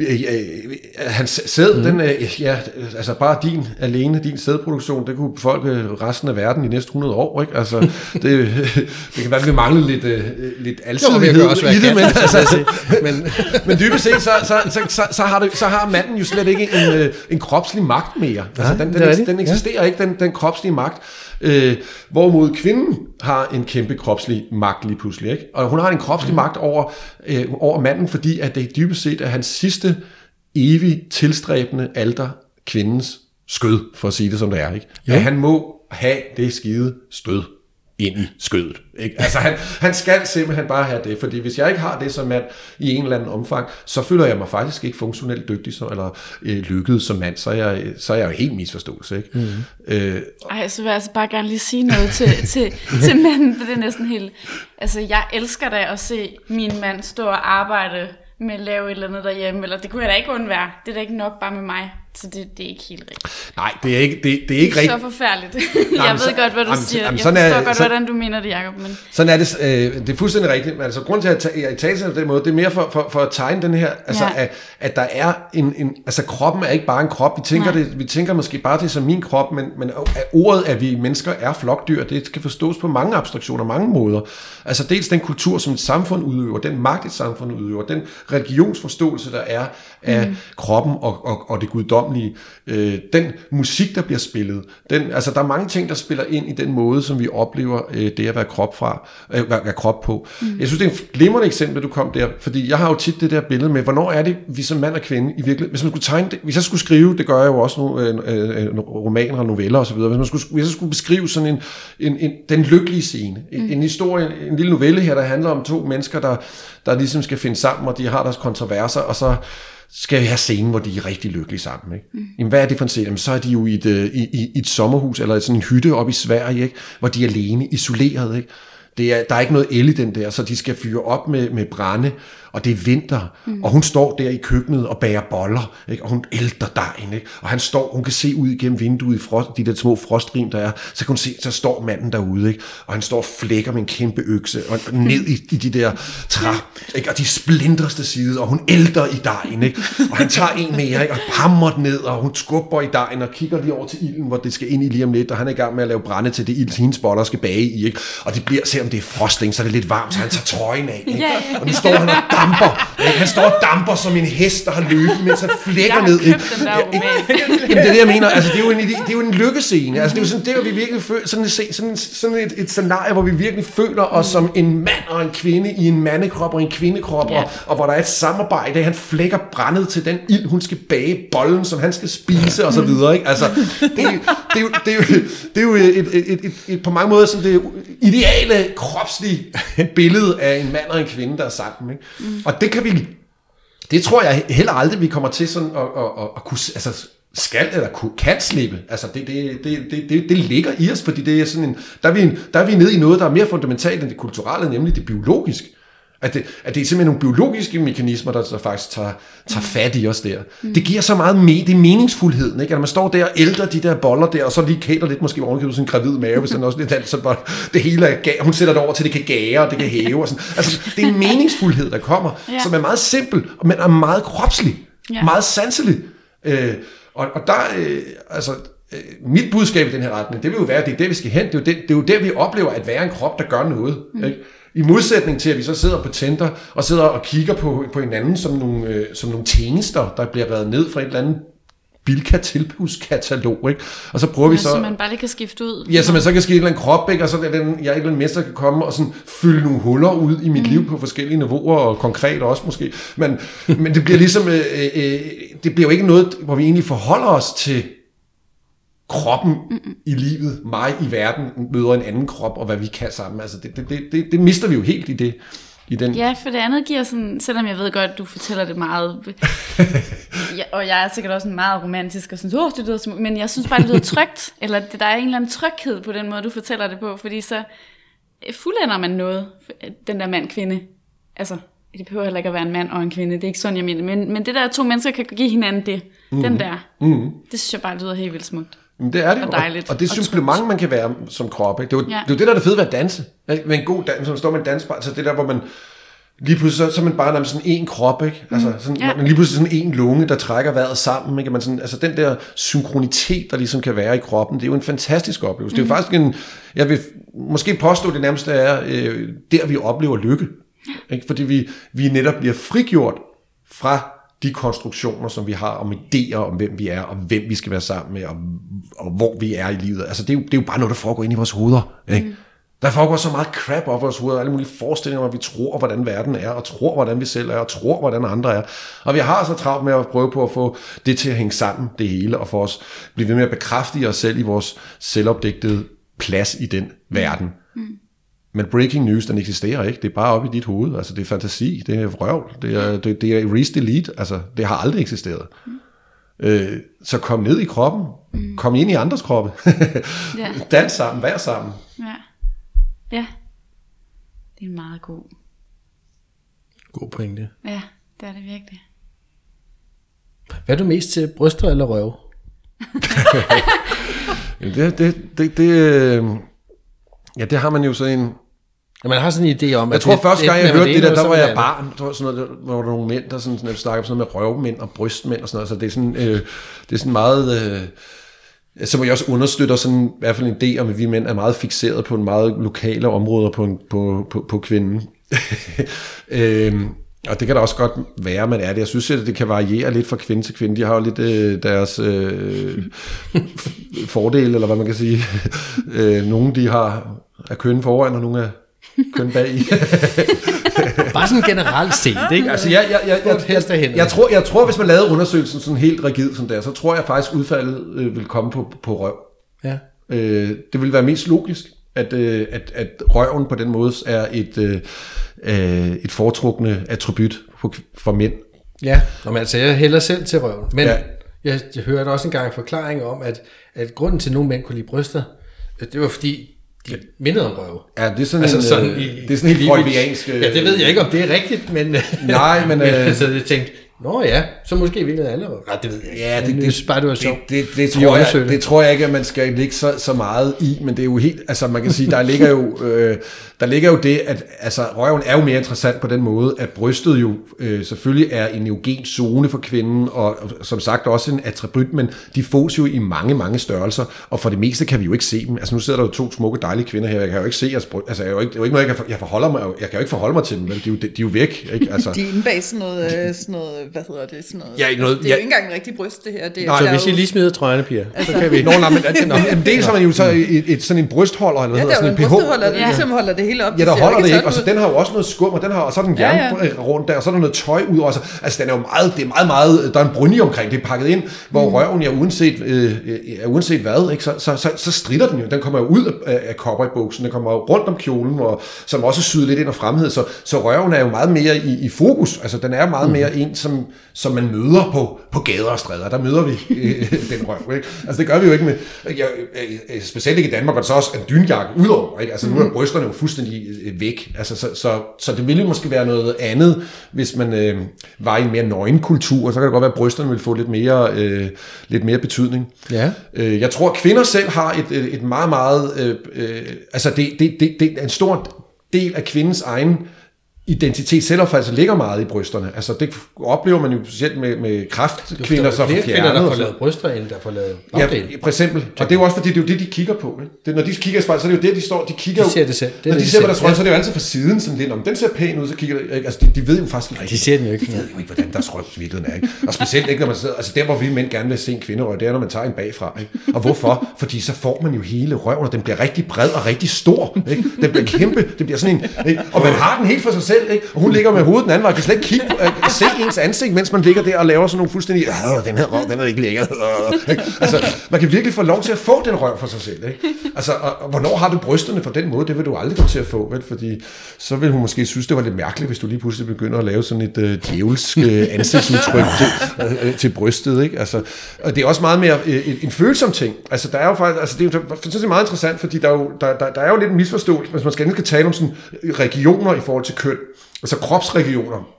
øh, øh, hans sæd, mm. den, øh, ja, altså bare din alene, din sædproduktion, det kunne befolke resten af verden i næste 100 år. Ikke? Altså, det, det kan være, at vi mangler lidt, øh, lidt Jo, alsidighed kan også i det, men, altså, men, men dybest set, så, så, så, så, så, har det, så har manden jo slet ikke en, øh, en kropslig magt mere. Altså, den, den, rigtigt, den eksisterer ikke, den, den kropslige magt. Øh, hvorimod kvinden har en kæmpe kropslig magt lige pludselig. Ikke? Og hun har en kropslig magt over, øh, over manden, fordi at det dybest set er hans sidste evigt tilstræbende alter kvindens skød, for at sige det som det er. Ikke? At han må have det skide stød ind i skødet. Ikke? Altså han, han skal simpelthen bare have det, fordi hvis jeg ikke har det som mand i en eller anden omfang, så føler jeg mig faktisk ikke funktionelt dygtig som, eller øh, lykket som mand, så er jeg, så er jeg jo helt misforståelse. Ikke? Mm. Øh, Ej, så vil jeg altså bare gerne lige sige noget til, til, til manden, for det er næsten helt... Altså, jeg elsker da at se min mand stå og arbejde med at lave et eller andet derhjemme, eller det kunne jeg da ikke undvære. Det er da ikke nok bare med mig, så det, det er ikke helt rigtigt. nej, det er ikke, det, det er ikke Så rigtigt. forfærdeligt. men jeg ved så- godt, hvad du jamen, siger. jamen, Jeg sådan forstår er- godt, så- hvordan du mener det, Jacob, men... Sådan er det, øh, det er fuldstændig rigtigt, men altså grund til at ta- jeg taler på den måde, det er mere for, for, for at tegne den her, altså Ja. at, at der er en, en, altså kroppen er ikke bare en krop, vi tænker, Nej. det, vi tænker måske bare det som min krop, men, men ordet, at vi mennesker er flokdyr, det skal forstås på mange abstraktioner, mange måder. Altså dels den kultur, som et samfund udøver, den magt, et samfund udøver, den religionsforståelse, der er af mm. kroppen og, og, og det guddommelige, øh, den musik, der bliver spillet, den, altså der er mange ting, der spiller ind i den måde, som vi oplever øh, det at være krop, fra, øh, være, være krop på. Mm. Jeg synes, det er en glimrende eksempel, du kom der, fordi jeg har jo tit det der billede med, hvornår er det, vi som mand og kvinde i virkeligheden, hvis man skulle tegne det, hvis jeg skulle skrive, det gør jeg jo også nu, øh, øh, øh, romaner og noveller osv., hvis, man skulle, hvis jeg skulle beskrive sådan en, en, en den lykkelige scene, en, en historie, en lille novelle her, der handler om to mennesker, der, der ligesom skal finde sammen, og de har deres kontroverser, og så skal vi have scenen, hvor de er rigtig lykkelige sammen. Ikke? Mm. Jamen, hvad er det for en scene? Jamen, så er de jo i et, øh, i, i, i et sommerhus, eller sådan en hytte oppe i Sverige, ikke? hvor de er alene, isoleret. Ikke? Det er, der er ikke noget el i den der, så de skal fyre op med, med brænde, og det er vinter, mm. og hun står der i køkkenet og bager boller, ikke? og hun ælter dejen, ikke? og han står, hun kan se ud igennem vinduet i frost, de der små frostrim, der er, så kan hun se, så står manden derude, ikke? og han står og flækker med en kæmpe økse, og ned i, i de der træ, ikke? og de splindreste side, og hun ælter i dejen, ikke? og han tager en mere, ikke? og hammer den ned, og hun skubber i dejen, og kigger lige over til ilden, hvor det skal ind i lige om lidt, og han er i gang med at lave brænde til det ild, hendes boller skal bage i, ikke? og det bliver, selvom det er frosting, så er det lidt varmt, så han tager trøjen af, ikke? Ja, ja. og nu står han og damper, ikke? han står og damper som en hest, der har løbet, mens han flækker ned. der Ja, roman. Jamen, det er det, jeg mener. Altså, det er jo en, det er jo en lykkescene. Altså, det er jo sådan, det, er, vi virkelig føler, sådan, et, sådan, sådan et, et scenarie, hvor vi virkelig føler os Mm. som en mand og en kvinde i en mandekrop og en kvindekrop, Ja. og, og hvor der er et samarbejde. Han flækker brændet til den ild, hun skal bage, bollen, som han skal spise, og så videre. Ikke? Altså, det, er jo- det, er jo- det, er jo- det er jo et, et, et, et, et, på mange måder sådan det ideale kropslige billede af en mand og en kvinde, der er sammen. Ikke? Mm. Og det kan vi det tror jeg heller aldrig, vi kommer til sådan at, at, at, at kunne, altså skal eller kunne, kan slippe. Altså det, det, det, det, det, det ligger i os, fordi det er sådan en, der, er vi, der er vi nede i noget, der er mere fundamentalt end det kulturelle, nemlig det biologiske. At det, at det er simpelthen nogle biologiske mekanismer, der, der faktisk tager, tager fat i os der. Mm. Det giver så meget me, det er meningsfuldheden, ikke? At man står der og ælter de der boller der, og så lige kæler lidt måske ovenikøbet sådan en gravid mave, hvis den også lidt så bare, det hele er ga- hun sætter det over til, det kan gære, og det kan hæve. Og sådan. Altså, det er en meningsfuldhed, der kommer, Ja. som er meget simpel, men er meget kropslig, ja. meget sanselig. Øh, og, og der, øh, altså, øh, mit budskab i den her retning, det vil jo være, at det er der, vi skal hen. Det er jo, det, det er jo der, vi oplever at være en krop, der gør noget. Mm. Ikke? I modsætning til, at vi så sidder på Tinder og sidder og kigger på, på hinanden som nogle, øh, som nogle tjenester, der bliver reddet ned fra et eller andet Bilka tilbudskatalog, ikke? Og så prøver vi Så, så... man bare lige kan skifte ud. Ja, så man så kan ske et eller andet krop, ikke? og så er den, jeg et eller andet mester kan komme og sådan fylde nogle huller ud i mit mm. liv på forskellige niveauer, og konkret også måske. Men, men det bliver ligesom, øh, øh, det bliver jo ikke noget, hvor vi egentlig forholder os til kroppen Mm-mm. i livet, mig i verden, møder en anden krop, og hvad vi kan sammen. Altså det, det, det, det, det mister vi jo helt i det. I den. Ja, for det andet giver sådan, selvom jeg ved godt, du fortæller det meget, ja, og jeg er sikkert også en meget romantisk, og synes, åh, det lyder som, men jeg synes bare, det lyder trygt, eller det, der er en eller anden tryghed på den måde, du fortæller det på, fordi så øh, fuldender man noget, den der mand-kvinde. Altså, det behøver heller ikke at være en mand og en kvinde, det er ikke sådan, jeg mener, men, men det der, to mennesker kan give hinanden det, mm. den der, mm. det synes jeg bare lyder helt vildt smukt. Men det er det Og dejligt. og, og det Og supplement, man kan være som krop. Ikke? Det, er jo, Ja. det er jo det, der er det fede ved at danse. Ikke? Med en god dans, som står med en dansbar, så det der, hvor man lige pludselig, så, så er man bare nærmest sådan en krop, ikke? Altså, sådan, Ja. man lige pludselig sådan en lunge, der trækker vejret sammen, ikke? Man sådan, altså den der synkronitet, der ligesom kan være i kroppen, det er jo en fantastisk oplevelse. Mm. Det er jo faktisk en, jeg vil måske påstå, det nærmeste er, øh, der vi oplever lykke. Ikke? Fordi vi, vi netop bliver frigjort fra de konstruktioner, som vi har om idéer om, hvem vi er, og hvem vi skal være sammen med, og, og hvor vi er i livet. Altså, det er, jo, det er jo bare noget, der foregår ind i vores hoveder. Ikke? Mm. Der foregår så meget crap op vores hoved, alle mulige forestillinger om, at vi tror, hvordan verden er, og tror, hvordan vi selv er, og tror, hvordan andre er. Og vi har så travlt med at prøve på at få det til at hænge sammen, det hele, og få os blive ved med at bekræfte os selv i vores selvopdigtede plads i den verden. Men breaking news, den eksisterer ikke. Det er bare oppe i dit hoved. Altså, det er fantasi, det er røvl, det er, det, det er erase delete. Altså, det har aldrig eksisteret. Mm. Øh, så kom ned i kroppen. Mm. Kom ind i andres kroppe. Ja. Dans sammen, vær sammen. Ja. Ja. Det er en meget god. God pointe. Ja, det er det virkelig. Hvad er du mest til, bryster eller røv? Det, det, det, det, øh, ja, det har man jo sådan en... Ja, man har sådan en idé om, Jeg at tror det- første gang, jeg hørte man det der, der var jeg barn. Der var, sådan noget, der, hvor der var nogle mænd, der sådan, sådan, snakker om sådan noget med røvmænd og brystmænd og sådan noget. Så det er sådan, øh, det er sådan meget... Øh, som jeg også understøtter sådan, i hvert fald en idé om, at vi mænd er meget fixeret på en meget lokale områder på, en, på, på, på kvinden. øhm, og det kan da også godt være, man er det. Jeg synes, at det kan variere lidt fra kvinde til kvinde. De har jo lidt øh, deres øh, fordele, eller hvad man kan sige. øh, nogle de har er køn foran, og nogle er køn bag i. Bare sådan generelt set, ikke? Altså, jeg, jeg, jeg, jeg, jeg, hænderne. jeg, tror, jeg tror, hvis man lavede undersøgelsen sådan helt rigid som der, så tror jeg faktisk, udfaldet øh, vil komme på, på røv. Ja. Øh, det vil være mest logisk, at, øh, at, at røven på den måde er et, øh, øh, et foretrukne attribut for, for mænd. Ja, Nå, men altså, jeg hælder selv til røven. Men Ja. ja. jeg, jeg hørte også engang en forklaring om, at, at grunden til, at nogle mænd kunne lide bryster, øh, det var fordi, de mindede om røve. Ja, det er sådan, Altså en, sådan øh, i, det er sådan i- freudiansk. øh, Ja, det ved jeg ikke, om det er rigtigt, men... Nej, men, øh, så jeg tænkte, nå ja, så måske virkelig alle. Nej, det ved jeg ikke. Ja, det, det, synes bare, det var det, sjovt. det, det, De tror jeg, det tror jeg ikke, at man skal ligge så, så meget i, men det er jo helt, altså man kan sige, der ligger jo, øh, der ligger jo det, at altså, røven er jo mere interessant på den måde, at brystet jo øh, selvfølgelig er en eugen zone for kvinden, og, og som sagt også en attribut, men de fås jo i mange, mange størrelser, og for det meste kan vi jo ikke se dem. Altså nu sidder der jo to smukke, dejlige kvinder her, jeg kan jo ikke se jeres bryst, altså jeg er jo ikke, det er jo ikke noget, jeg kan, for- jeg forholder mig, jeg kan jo ikke forholde mig til dem, vel? De, er jo, de, de er jo væk, ikke? Altså, De er inde bag sådan noget, øh, sådan noget, hvad hedder det, sådan noget. Ja, noget- det er ja. jo ikke engang en rigtig bryst, det her. Det er, Nej, Så er hvis I lige smider trøjerne, Pia, Altså- så kan vi... Nå, nej, men det, det, dels har man jo så et, et, sådan en brystholder, eller hvad Ja, der hedder er sådan en pH. brystholder, der Ja. ligesom holder det hele op. Ja, Det der holder det ikke, og så den har jo også noget skum, og den har, og så er den Ja, jern ja. rundt der, og så er der noget tøj ud over. Altså, altså den er jo meget, det er meget, meget, der er en brynje omkring, det er pakket ind, hvor Mm. røven, ja, uanset, øh, er uanset hvad, ikke, så, så, så, så strider den jo, den kommer jo ud af, af cowboybuksen, den kommer jo rundt om kjolen, og, som også syder lidt ind og fremhed, så, så røven er jo meget mere i, i fokus, altså den er Mm. meget mere en, som, som man møder på, på gader og stræder, der møder vi øh, den røv, ikke? Altså det gør vi jo ikke med, ja, øh, specielt ikke i Danmark, der så også en dynjakke udover, ikke? Altså nu er brysterne jo fuldstændig øh, væk, altså så, så, så det ville jo måske være noget andet, hvis man øh, var i en mere nøgen kultur, så kan det godt være, at brysterne ville få lidt mere, øh, lidt mere betydning. Ja. Øh, jeg tror, at kvinder selv har et, et, et meget, meget... Øh, øh, altså, det, det, det, det er en stor del af kvindens egen identitet, selvopfattelse ligger meget i brysterne. Altså, det oplever man jo specielt med, med kræftkvinder, er flere kvinder, der får lavet bryster, end der får lavet Ja, bagdel. for eksempel. Og det er jo også fordi, det er jo det, de kigger på. Ikke? Det, når de kigger i spejlet, så er det jo det, de står. De kigger De ser det selv. Det når det, de de ser på deres røv, så er det jo altid fra siden, sådan lidt om, den ser pæn ud, så kigger de, ikke? Altså, de, de ved jo faktisk ikke Nej, de ser den jo ikke. de ved jo ikke, hvordan deres røv i virkeligheden er. Ikke? Og specielt ikke, når man sidder, altså der, hvor vi mænd gerne vil se en kvinderøv, det er, når man tager en bagfra. Ikke? Og hvorfor? Fordi så får man jo hele røven, og den bliver rigtig bred og rigtig stor. Ikke? Den bliver kæmpe, det bliver sådan en, ikke? og man har den helt for sig selv, ikke? og hun ligger med hovedet den anden vej, kan slet ikke kigge, øh, se ens ansigt, mens man ligger der og laver sådan nogle fuldstændig, den her røv, den er ikke lækker. Øh, ikke? Altså, man kan virkelig få lov til at få den røv for sig selv. Ikke? Altså, og, og, hvornår har du brysterne på den måde? Det vil du aldrig komme til at få, vel? fordi så vil hun måske synes, det var lidt mærkeligt, hvis du lige pludselig begynder at lave sådan et øh, djævelsk øh, ansigtsudtryk til, øh, til brystet. Ikke? Altså, og det er også meget mere øh, en, en følsom ting. Altså, der er jo faktisk, altså, det er jo jeg det er meget interessant, fordi der er, jo, der, der, der er jo lidt en misforståelse, hvis man skal, skal tale om sådan regioner i forhold til køn, altså kropsregioner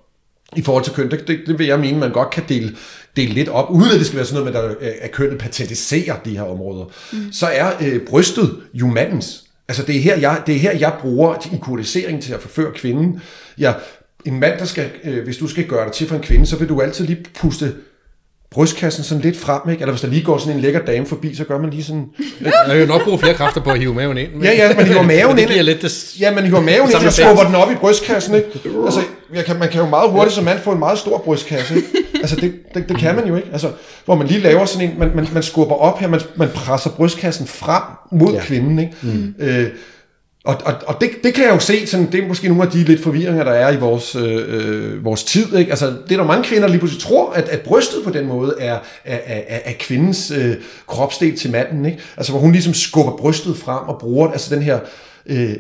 i forhold til køn, det, det, det vil jeg mene, man godt kan dele, dele lidt op, uden at det skal være sådan noget med, at, at kønnet patentiserer de her områder. Mm. Så er øh, brystet jo mandens. Altså det er, her, jeg, det er her, jeg bruger i kodisering til at forføre kvinden. Jeg, en mand, der skal, øh, hvis du skal gøre dig til for en kvinde, så vil du altid lige puste brystkassen sådan lidt frem, ikke? Eller hvis der lige går sådan en lækker dame forbi, så gør man lige sådan... Jeg kan jo nok bruge flere kræfter på at hive maven ind. Men, Ja, ja, man hiver maven det ind. giver lidt det... Ja, man hiver maven ind, og skubber den op i brystkassen, ikke? Altså, jeg kan, man kan jo meget hurtigt som mand få en meget stor brystkasse, ikke? Altså, det, det, det kan man jo ikke. Altså, hvor man lige laver sådan en, man, man, man skubber op her, man, man presser brystkassen frem mod. Ja. kvinden, ikke? Mm. Øh, og, og, og det, det kan jeg jo se, sådan, det er måske nogle af de lidt forvirringer, der er i vores, øh, vores tid. Ikke? Altså, det er der mange kvinder lige pludselig tror, at, at brystet på den måde er, er, er, er kvindens øh, kropsdel til manden. Ikke? Altså, hvor hun ligesom skubber brystet frem og bruger altså den her... Øh,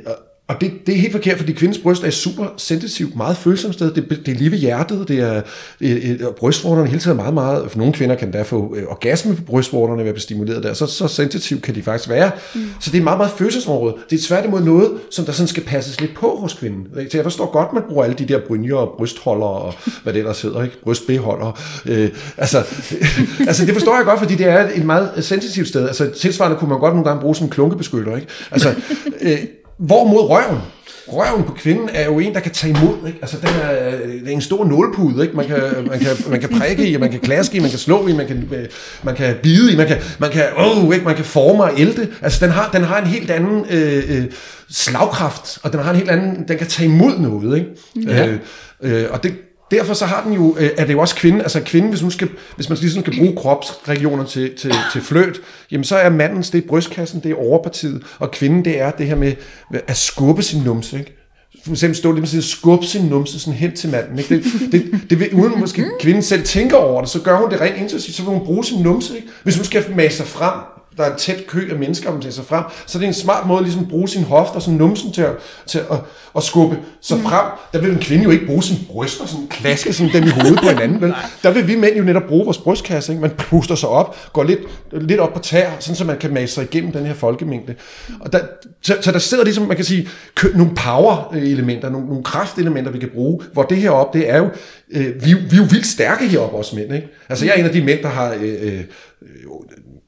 og det, det er helt forkert, fordi kvindens bryst er super sensitivt, meget følsomt sted. Det, det er lige ved hjertet, det er, det, er brystvorterne hele tiden meget, meget... For nogle kvinder kan da få øh, orgasme på brystvorterne ved at blive stimuleret der. Så, så sensitivt kan de faktisk være. Mm. Så det er et meget, meget følelsesområde. Det er tværtimod noget, som der sådan skal passes lidt på hos kvinden. Så jeg forstår godt, man bruger alle de der brynjer og brystholder og hvad det ellers hedder, ikke? brystbeholder. Øh, altså, altså, det forstår jeg godt, fordi det er et meget sensitivt sted. Altså, tilsvarende kunne man godt nogle gange bruge som en klunkebeskytter. Ikke? Altså, øh, Hvorimod røven, røven på kvinden er jo en, der kan tage imod. Ikke? Altså, den er, det er en stor nålpude, ikke? Man, kan, man, kan, man kan prikke i, man kan klaske i, man kan slå i, man kan, man kan bide i, man kan, man kan, oh, ikke? Man kan forme og ælte. Altså, den har, den har en helt anden øh, øh, slagkraft, og den har en helt anden, den kan tage imod noget. Ikke? Ja. Øh, øh, og det, Derfor så har den jo, øh, er det jo også kvinde, altså kvinde, hvis, hun skal, hvis man ligesom skal bruge kropsregioner til, til, til fløt, jamen så er mandens, det er brystkassen, det er overpartiet, og kvinden, det er det her med at skubbe sin numse, ikke? for eksempel stå lidt med at skubbe sin numse sådan hen til manden. Ikke? Det, det, det vil, uden måske kvinden selv tænker over det, så gør hun det rent intuitivt, så vil hun bruge sin numse. Ikke? Hvis hun skal mase sig frem, der er en tæt kø af mennesker, man sig frem, så det er en smart måde ligesom at bruge sin hofter, sådan numsen til at, til at, at skubbe sig mm. frem. Der vil en kvinde jo ikke bruge sin bryster, sådan klaske sådan dem i hovedet på hinanden. Vel? Der vil vi mænd jo netop bruge vores brystkasse. Ikke? Man puster sig op, går lidt, lidt op på tær, sådan så man kan mase sig igennem den her folkemængde. Og der, så, så der sidder ligesom, man kan sige, nogle power-elementer, nogle, nogle kraftelementer, vi kan bruge, hvor det her op, det er jo, øh, vi, vi er jo vildt stærke heroppe også mænd. Ikke? Altså jeg er en af de mænd, der har øh, øh,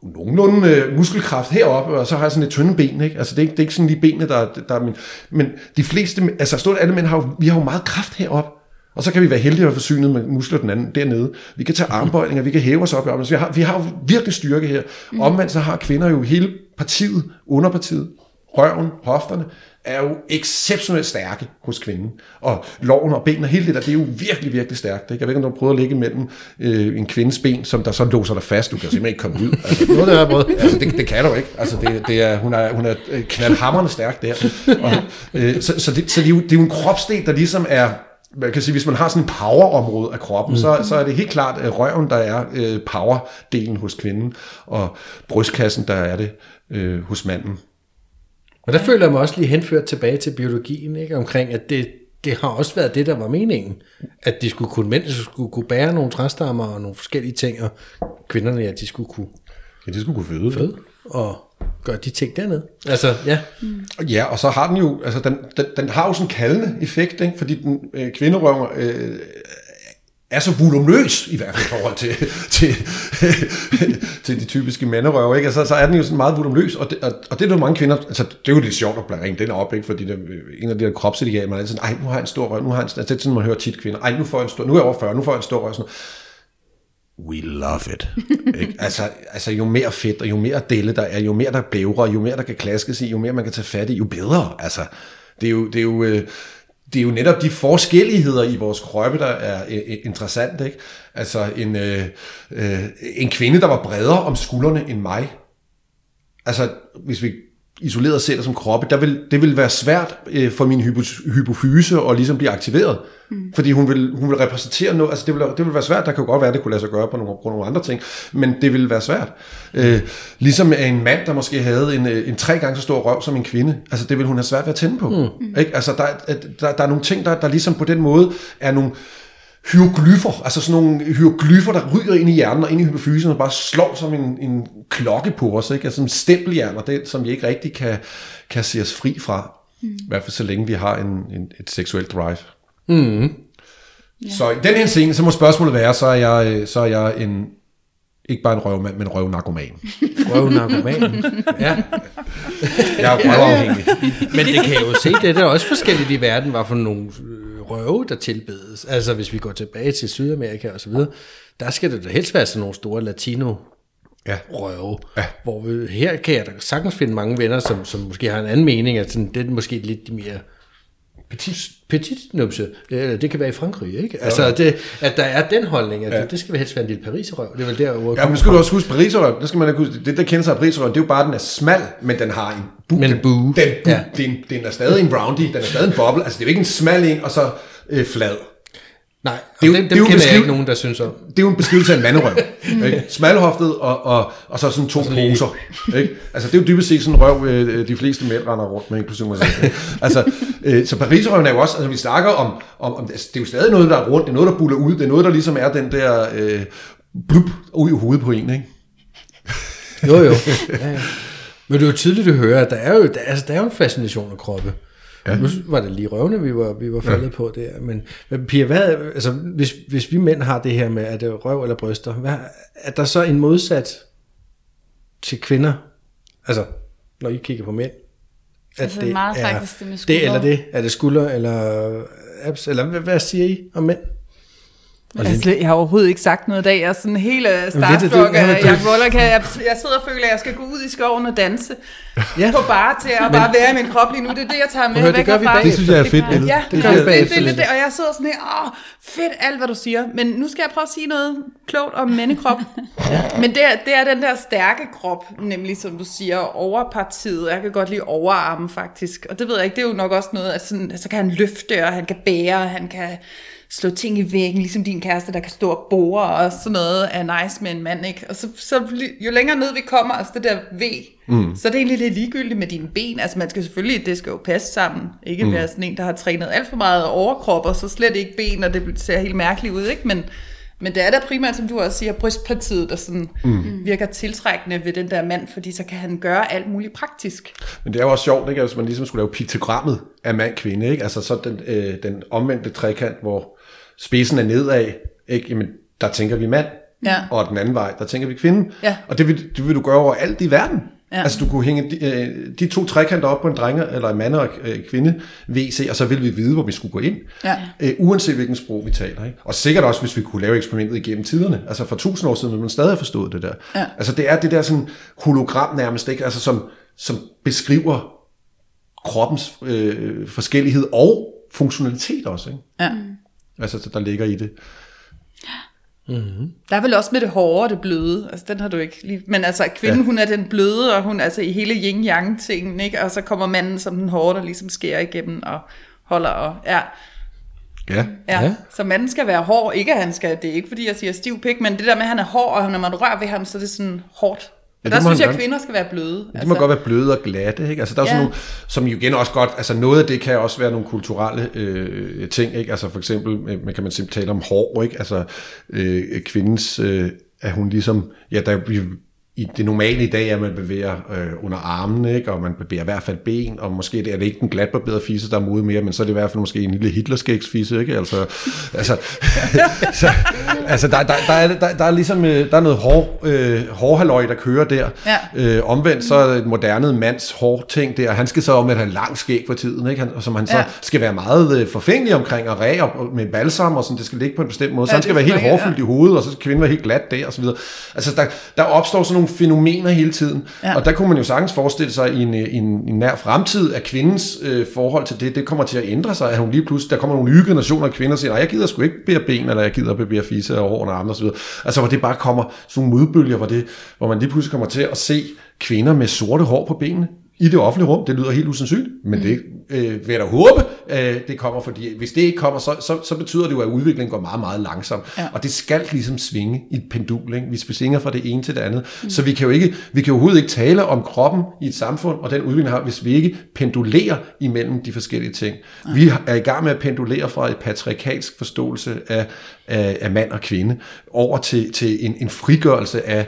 nogenlunde øh, muskelkraft heroppe, og så har jeg sådan et tynde ben, ikke? Altså det er ikke, det er ikke sådan lige benene, der, der er min... Men de fleste, altså stort alle mænd har jo, vi har jo meget kraft heroppe. Og så kan vi være heldige at forsynet med muskler den anden dernede. Vi kan tage armbøjninger, vi kan hæve os op i armen. Vi har, vi har jo virkelig styrke her. Omvendt så har kvinder jo hele partiet, underpartiet, røven, hofterne, er jo exceptionelt stærke hos kvinden. Og loven og benene, hele det der, det er jo virkelig, virkelig stærkt. Ikke? Jeg ved ikke, om du har prøvet at ligge mellem øh, en kvindes ben, som der så låser dig fast. Du kan simpelthen ikke komme ud. Altså, Noget, har jeg prøvet. Altså, det, det kan du ikke. Altså, det, det er, hun, er, hun er knaldhammerende stærk der. Og, øh, så så, det, så det, er jo, det er jo en kropsdel, der ligesom er man kan sige, hvis man har sådan en power-område af kroppen, mm. så, så er det helt klart at røven, der er øh, power-delen hos kvinden, og brystkassen, der er det øh, hos manden. Og der føler jeg mig også lige henført tilbage til biologien, ikke? omkring at det, det har også været det, der var meningen. At de skulle kunne, mænd skulle kunne bære nogle træstammer og nogle forskellige ting, og kvinderne, ja, de skulle kunne Ja, de skulle kunne føde. føde og gøre de ting dernede. Altså, ja. Mm. Ja, og så har den jo, altså den, den, den har jo sådan en kaldende effekt, ikke? fordi den øh, kvinderøv øh, er så volumøs, i hvert fald i forhold til, til, til de typiske manderøver, ikke? Altså, så er den jo sådan meget volumøs, og det, og, og det er jo mange kvinder, altså det er jo lidt sjovt at blande den op, ikke? fordi det, en af de der kropsidealer, man er sådan, ej, nu har jeg en stor røv, nu har jeg en, altså, det er sådan, man hører tit kvinder, ej, nu får jeg en stor, nu er jeg over 40, nu får jeg en stor røv, sådan We love it. ikke? Altså, altså jo mere fedt, og jo mere dele der er, jo mere der bævrer, jo mere der kan klaskes i, jo mere man kan tage fat i, jo bedre. Altså, det er jo, det er jo, øh, det er jo netop de forskelligheder i vores kroppe, der er øh, øh, interessant. Ikke? Altså en, øh, øh, en kvinde, der var bredere om skuldrene end mig. Altså, hvis vi isoleret ser det som kroppe, der vil, det vil være svært øh, for min hypo, hypofyse at ligesom blive aktiveret. Mm. Fordi hun vil, hun vil repræsentere noget, altså det vil, det vil være svært, der kan godt være, at det kunne lade sig gøre på nogle, på nogle andre ting, men det vil være svært. Øh, ligesom en mand, der måske havde en, øh, en tre gange så stor røv som en kvinde, altså det vil hun have svært ved at tænde på. Mm. Ikke? Altså der, der, der er nogle ting, der, der ligesom på den måde er nogle, hieroglyffer, altså sådan nogle hieroglyffer, der ryger ind i hjernen og ind i hypofysen og bare slår som en, en klokke på os, ikke? altså en stempelhjerner, det, som vi ikke rigtig kan, kan se os fri fra, mm. i hvert fald så længe vi har en, en, et seksuelt drive. Mm. Ja. Så i den her scene, så må spørgsmålet være, så er jeg, så er jeg en, ikke bare en røvmand, men en røvnarkoman. Røvnarkoman? ja. Jeg er røvafhængig. Men det kan jo se, det er også forskelligt i verden, hvad for nogle røve, der tilbedes. Altså hvis vi går tilbage til Sydamerika og så videre, der skal det da helst være sådan nogle store latino ja. røve. Ja. Hvor vi, her kan jeg da sagtens finde mange venner, som, som måske har en anden mening, at sådan, det er måske lidt mere petit, petit nupse. Eller det kan være i Frankrig, ikke? Altså, det, at der er den holdning, at ja. det skal helst være en lille pariserøv. Det er vel der, hvor Ja, men skal du også huske Pariserøven, det skal man huske. Det, der kender sig af Pariserøven, det er jo bare, at den er smal, men den har en bu. Men en den, bu, Ja. den, den er stadig en roundie, den er stadig en boble. Altså, det er jo ikke en smal en, og så øh, flad. Nej, Det er jo- dem, det dem er jo kender jeg ikke nogen, der synes om. Det er jo en beskrivelse af en manderøv. ikke? Smalhoftet og, og, og så sådan to poser. Ikke? Altså, det er jo dybest set sådan en røv, øh, de fleste mænd render rundt med, inklusive mig selv. Altså, øh, så Parisrøven er jo også, altså vi snakker om, om, om, altså, det er jo stadig noget, der er rundt, det er noget, der buller ud, det er noget, der ligesom er den der øh, blub ud i hovedet på en, ikke? Jo, jo. Ja, ja. Men det er jo tydeligt at høre, at der er jo, der, altså, der er jo en fascination af kroppe. Ja. Nu var det lige røvne, vi var, vi var faldet ja. på der. Men, men Pia, hvad, altså, hvis, hvis vi mænd har det her med, at det er røv eller bryster, hvad, er der så en modsat til kvinder? Altså, når I kigger på mænd? At Altså, meget faktisk det med det skuldre. eller det? Er det skulder eller abs? Eller hvad, hvad siger I om mænd? Altså, jeg har overhovedet ikke sagt noget i dag. Jeg er sådan helt det- det- det- Jack Woller. Jeg, jeg sidder og føler, at jeg skal gå ud i skoven og danse. Ja. På bare til at bare være i min krop lige nu. Det er det, jeg tager med høre, det gør vi. Det synes jeg er fedt, Ellen. Ja, Det det, gør det, det, det, det, det, og jeg sidder sådan her, åh, fedt alt, hvad du siger. Men nu skal jeg prøve at sige noget klogt om mændekrop. Men det er, det er den der stærke krop, nemlig som du siger, overpartiet. Jeg kan godt lide overarmen faktisk. Og det ved jeg ikke, det er jo nok også noget, at sådan, så kan han løfte, og han kan bære, og han kan slå ting i væggen, ligesom din kæreste, der kan stå og bore, og sådan noget er nice med en mand, ikke? Og så, så jo længere ned vi kommer, altså det der V, mm. så er det egentlig lidt ligegyldigt med dine ben. Altså man skal selvfølgelig, det skal jo passe sammen. Ikke mm. være sådan en, der har trænet alt for meget overkrop, og så slet ikke ben, og det ser helt mærkeligt ud, ikke? Men, men det er da primært, som du også siger, brystpartiet, der sådan mm. virker tiltrækkende ved den der mand, fordi så kan han gøre alt muligt praktisk. Men det er jo også sjovt, ikke? Altså, man ligesom skulle lave piktogrammet af mand-kvinde, ikke? Altså så den, øh, den omvendte trekant, hvor spidsen er nedad, ikke? Jamen, der tænker vi mand, Ja. og den anden vej, der tænker vi kvinde. Ja. Og det vil, det vil du gøre over alt i verden. Ja. Altså du kunne hænge de, øh, de to trekanter op på en drenge, eller en mand og øh, kvinde WC, og så ville vi vide, hvor vi skulle gå ind. Ja. Øh, uanset hvilken sprog vi taler. Ikke? Og sikkert også, hvis vi kunne lave eksperimentet igennem tiderne. Altså for tusind år siden ville man stadig have forstået det der. Ja. Altså det er det der sådan hologram nærmest, ikke? Altså som, som beskriver kroppens øh, forskellighed og funktionalitet også. Ikke? Ja. Altså så der ligger i det. Der er vel også med det hårde og det bløde. Altså, den har du ikke lige... Men altså, kvinden, ja. hun er den bløde, og hun er altså i hele yin-yang-tingen, ikke? Og så kommer manden som den hårde, der ligesom skærer igennem og holder og... Ja, Ja. ja. Ja. ja. Så manden skal være hård. Ikke at han skal... Det er ikke, fordi jeg siger stiv pik, men det der med, at han er hård, og når man rører ved ham, så er det sådan hårdt. Ja, Ja, der synes jeg, at kvinder skal være bløde. Det må godt være bløde og glatte, ikke? Altså der er ja. Ja. sådan nogle, som jo igen også godt, altså noget af det kan også være nogle kulturelle øh, ting, ikke? Altså for eksempel, øh, man kan man simpelthen tale om hår, ikke? Altså øh, kvindens, øh, at hun ligesom, ja, der vi i det normale i dag er, at man bevæger øh, under armen, ikke? og man bevæger i hvert fald ben, og måske er det ikke den glatbarberede fisse, der er mode mere, men så er det i hvert fald måske en lille Hitlerskægsfisse, ikke? Altså, altså, så, altså der, der, der, er, der, der er ligesom øh, der er noget hår, øh, hårhaløj, der kører der. Ja. Øh, omvendt så er det et moderne mands hårting der, han skal så om at have lang skæg for tiden, ikke? Han, som han så Ja. skal være meget øh, forfængelig omkring og ræ og, og med balsam og sådan, det skal ligge på en bestemt måde. Så Ja, han skal det være helt hårfyldt i hovedet, og så skal kvinden være helt glat der og så videre. Altså der, der opstår sådan nogle fænomener hele tiden, Ja. og der kunne man jo sagtens forestille sig i en, i en, en nær fremtid, at kvindens øh, forhold til det, det kommer til at ændre sig, at hun lige pludselig, der kommer nogle nye generationer af kvinder og siger, nej, jeg gider sgu ikke bære ben, eller jeg gider bære fisse og hår og så videre. Altså hvor det bare kommer sådan nogle modbølger, hvor, det, hvor man lige pludselig kommer til at se kvinder med sorte hår på benene i det offentlige rum. Det lyder helt usandsynligt, men mm. det øh, vil jeg da håbe, øh, det kommer, fordi hvis det ikke kommer, så, så, så betyder det jo, at udviklingen går meget, meget langsomt. Ja. Og det skal ligesom svinge i et pendul. Ikke? Vi svinger fra det ene til det andet. Mm. Så vi kan jo ikke, vi kan jo overhovedet ikke tale om kroppen i et samfund, og den udvikling har, hvis vi ikke pendulerer imellem de forskellige ting. Ja. Vi er i gang med at pendulere fra et patriarkalsk forståelse af, af, af mand og kvinde, over til, til en, en frigørelse af,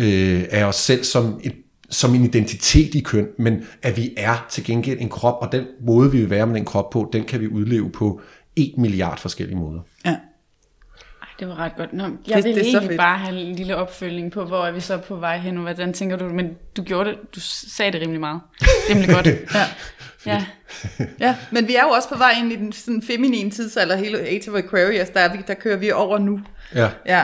øh, af os selv som et som en identitet i køn, men at vi er til gengæld en krop, og den måde, vi vil være med den krop på, den kan vi udleve på en milliard forskellige måder. Ja. Ej, det var ret godt. Nå, jeg Det- vil det er egentlig bare have en lille opfølgning på, hvor er vi så på vej hen, og hvordan tænker du, men du gjorde det, du sagde det rimelig meget. rimelig godt. Ja. ja. Ja, men vi er jo også på vej ind i den sådan feminine tidsalder, hele Age of Aquarius, der, er vi, der kører vi over nu. Ja. Ja,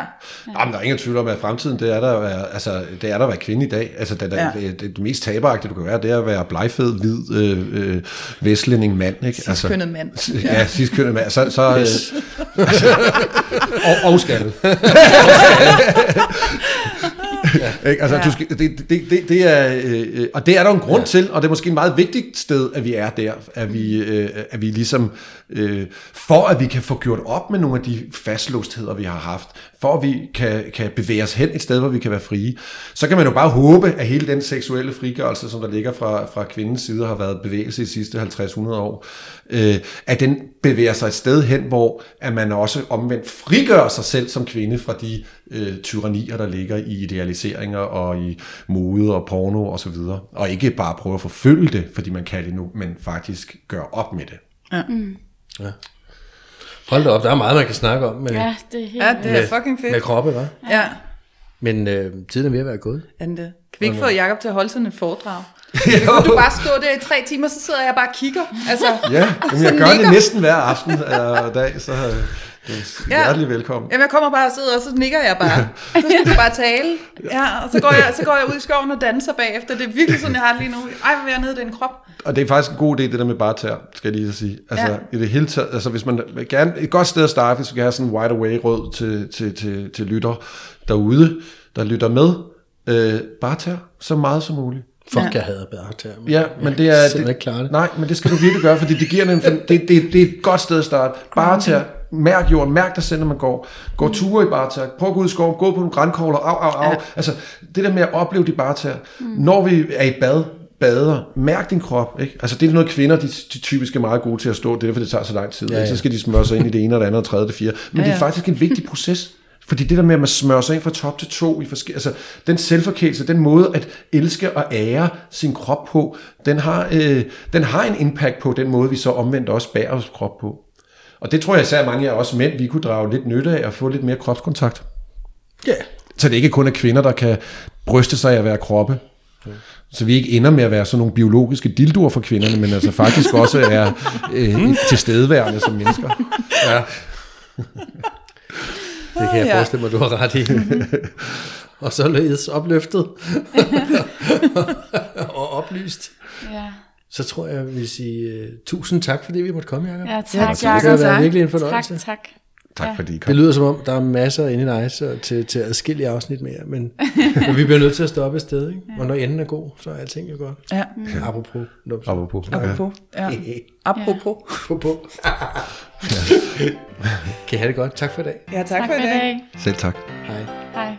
Jamen, der er ingen tvivl om, at fremtiden, det er der at være, altså, det er der at være kvinde i dag. Altså, det, Ja. ja. det, det, mest taberagtige, du kan være, det er at være blegfed, hvid, øh, øh, vestlænding mand. Ikke? Cis-kønnet mand. Ja, ja sidst mand. Så, så, yes. øh, og, og skal. Ikke? Altså, Ja. du skal, det, det, det, det er, øh, og det er der en grund ja. til, og det er måske en meget vigtigt sted, at vi er der, at vi, øh, at vi ligesom, øh, for at vi kan få gjort op med nogle af de fastlåstheder, vi har haft, for at vi kan, kan bevæge os hen et sted, hvor vi kan være frie, så kan man jo bare håbe, at hele den seksuelle frigørelse, som der ligger fra, fra kvindens side, har været bevægelse i de sidste 50-100 år, øh, at den bevæger sig et sted hen, hvor at man også omvendt frigør sig selv som kvinde fra de øh, tyrannier, der ligger i idealiseringer og i mode og porno og så videre. Og ikke bare prøve at forfølge det, fordi man kan det nu, men faktisk gøre op med det. Hold da op, der er meget, man kan snakke om med, ja, det er helt ja det er fucking med fedt. kroppe, hva'? Ja, Men øh, tiden er ved at være gået. Ande. Kan vi ikke få Jacob til at holde sådan et foredrag? Kan du bare stå der i tre timer, så sidder jeg bare og kigger. Altså, Ja, jamen, jeg gør det næsten hver aften og dag, så øh, Ja. hjertelig velkommen. Jamen, jeg kommer bare og sidder, og så nikker jeg bare. Så skal du bare tale. Ja, og så går, jeg, så går jeg ud i skoven og danser bagefter. Det er virkelig sådan, jeg har det lige nu. Ej, hvor vil jeg ned i den krop. Og det er faktisk en god idé, det der med barter, skal jeg lige så sige. Altså, Ja. i det hele taget, altså hvis man gerne, et godt sted at starte, hvis vi kan have sådan en wide away råd til, til, til, til lytter derude, der lytter med, øh, barter så meget som muligt. Fuck, Ja. jeg hader bedre til Ja, men det er... Jeg kan ikke klare det. Nej, men det skal du virkelig gøre, fordi det giver en, det, det, det er et godt sted at starte. Bare til mærk jorden, mærk dig selv, når man går. Gå ture i barter, prøv at gå ud i skoven, gå på nogle grænkogler, au, au, au. Ja. Altså, det der med at opleve de barter, mm. når vi er i bad, bader, mærk din krop. Ikke? Altså, det er noget kvinder, de, de typisk er meget gode til at stå, det er derfor, det tager så lang tid. Ja, Ja. Så skal de smøre sig ind i det ene og det andet og tredje og det fjerde. Men ja. ja. det er faktisk en vigtig proces. Fordi det der med, at man smører sig ind fra top til to, i forske- altså den selvforkælelse, den måde at elske og ære sin krop på, den har, øh, den har en impact på den måde, vi så omvendt også bærer vores krop på. Og det tror jeg især mange af os mænd, vi kunne drage lidt nytte af at få lidt mere kropskontakt. Ja. Så det ikke kun er kvinder, der kan bryste sig af at være kroppe. Så vi ikke ender med at være sådan nogle biologiske dildoer for kvinderne, men altså faktisk også er øh, tilstedeværende som mennesker. ja. Det kan jeg Ja. forestille mig, du har ret i. og således opløftet og oplyst. Ja, Så tror jeg, jeg vil sige uh, tusind tak, fordi vi måtte komme, Jacob. ja Ja, tak, tusind det har Jacob. været virkelig en Tak, fornøjelse. tak. Tak Ja. fordi I kom. Det lyder som om, der er masser inde i dig så til, til adskillige afsnit mere, men, men vi bliver nødt til at stoppe et sted, ikke? og når enden er god, så er alting jo godt. Ja, Apropos. numse. Apropos. Ja. apropos. Ja. Apropos. Apropos. kan I have det godt. Tak for i dag. Ja, tak, Tak for i dag. dag. Selv tak. Hej.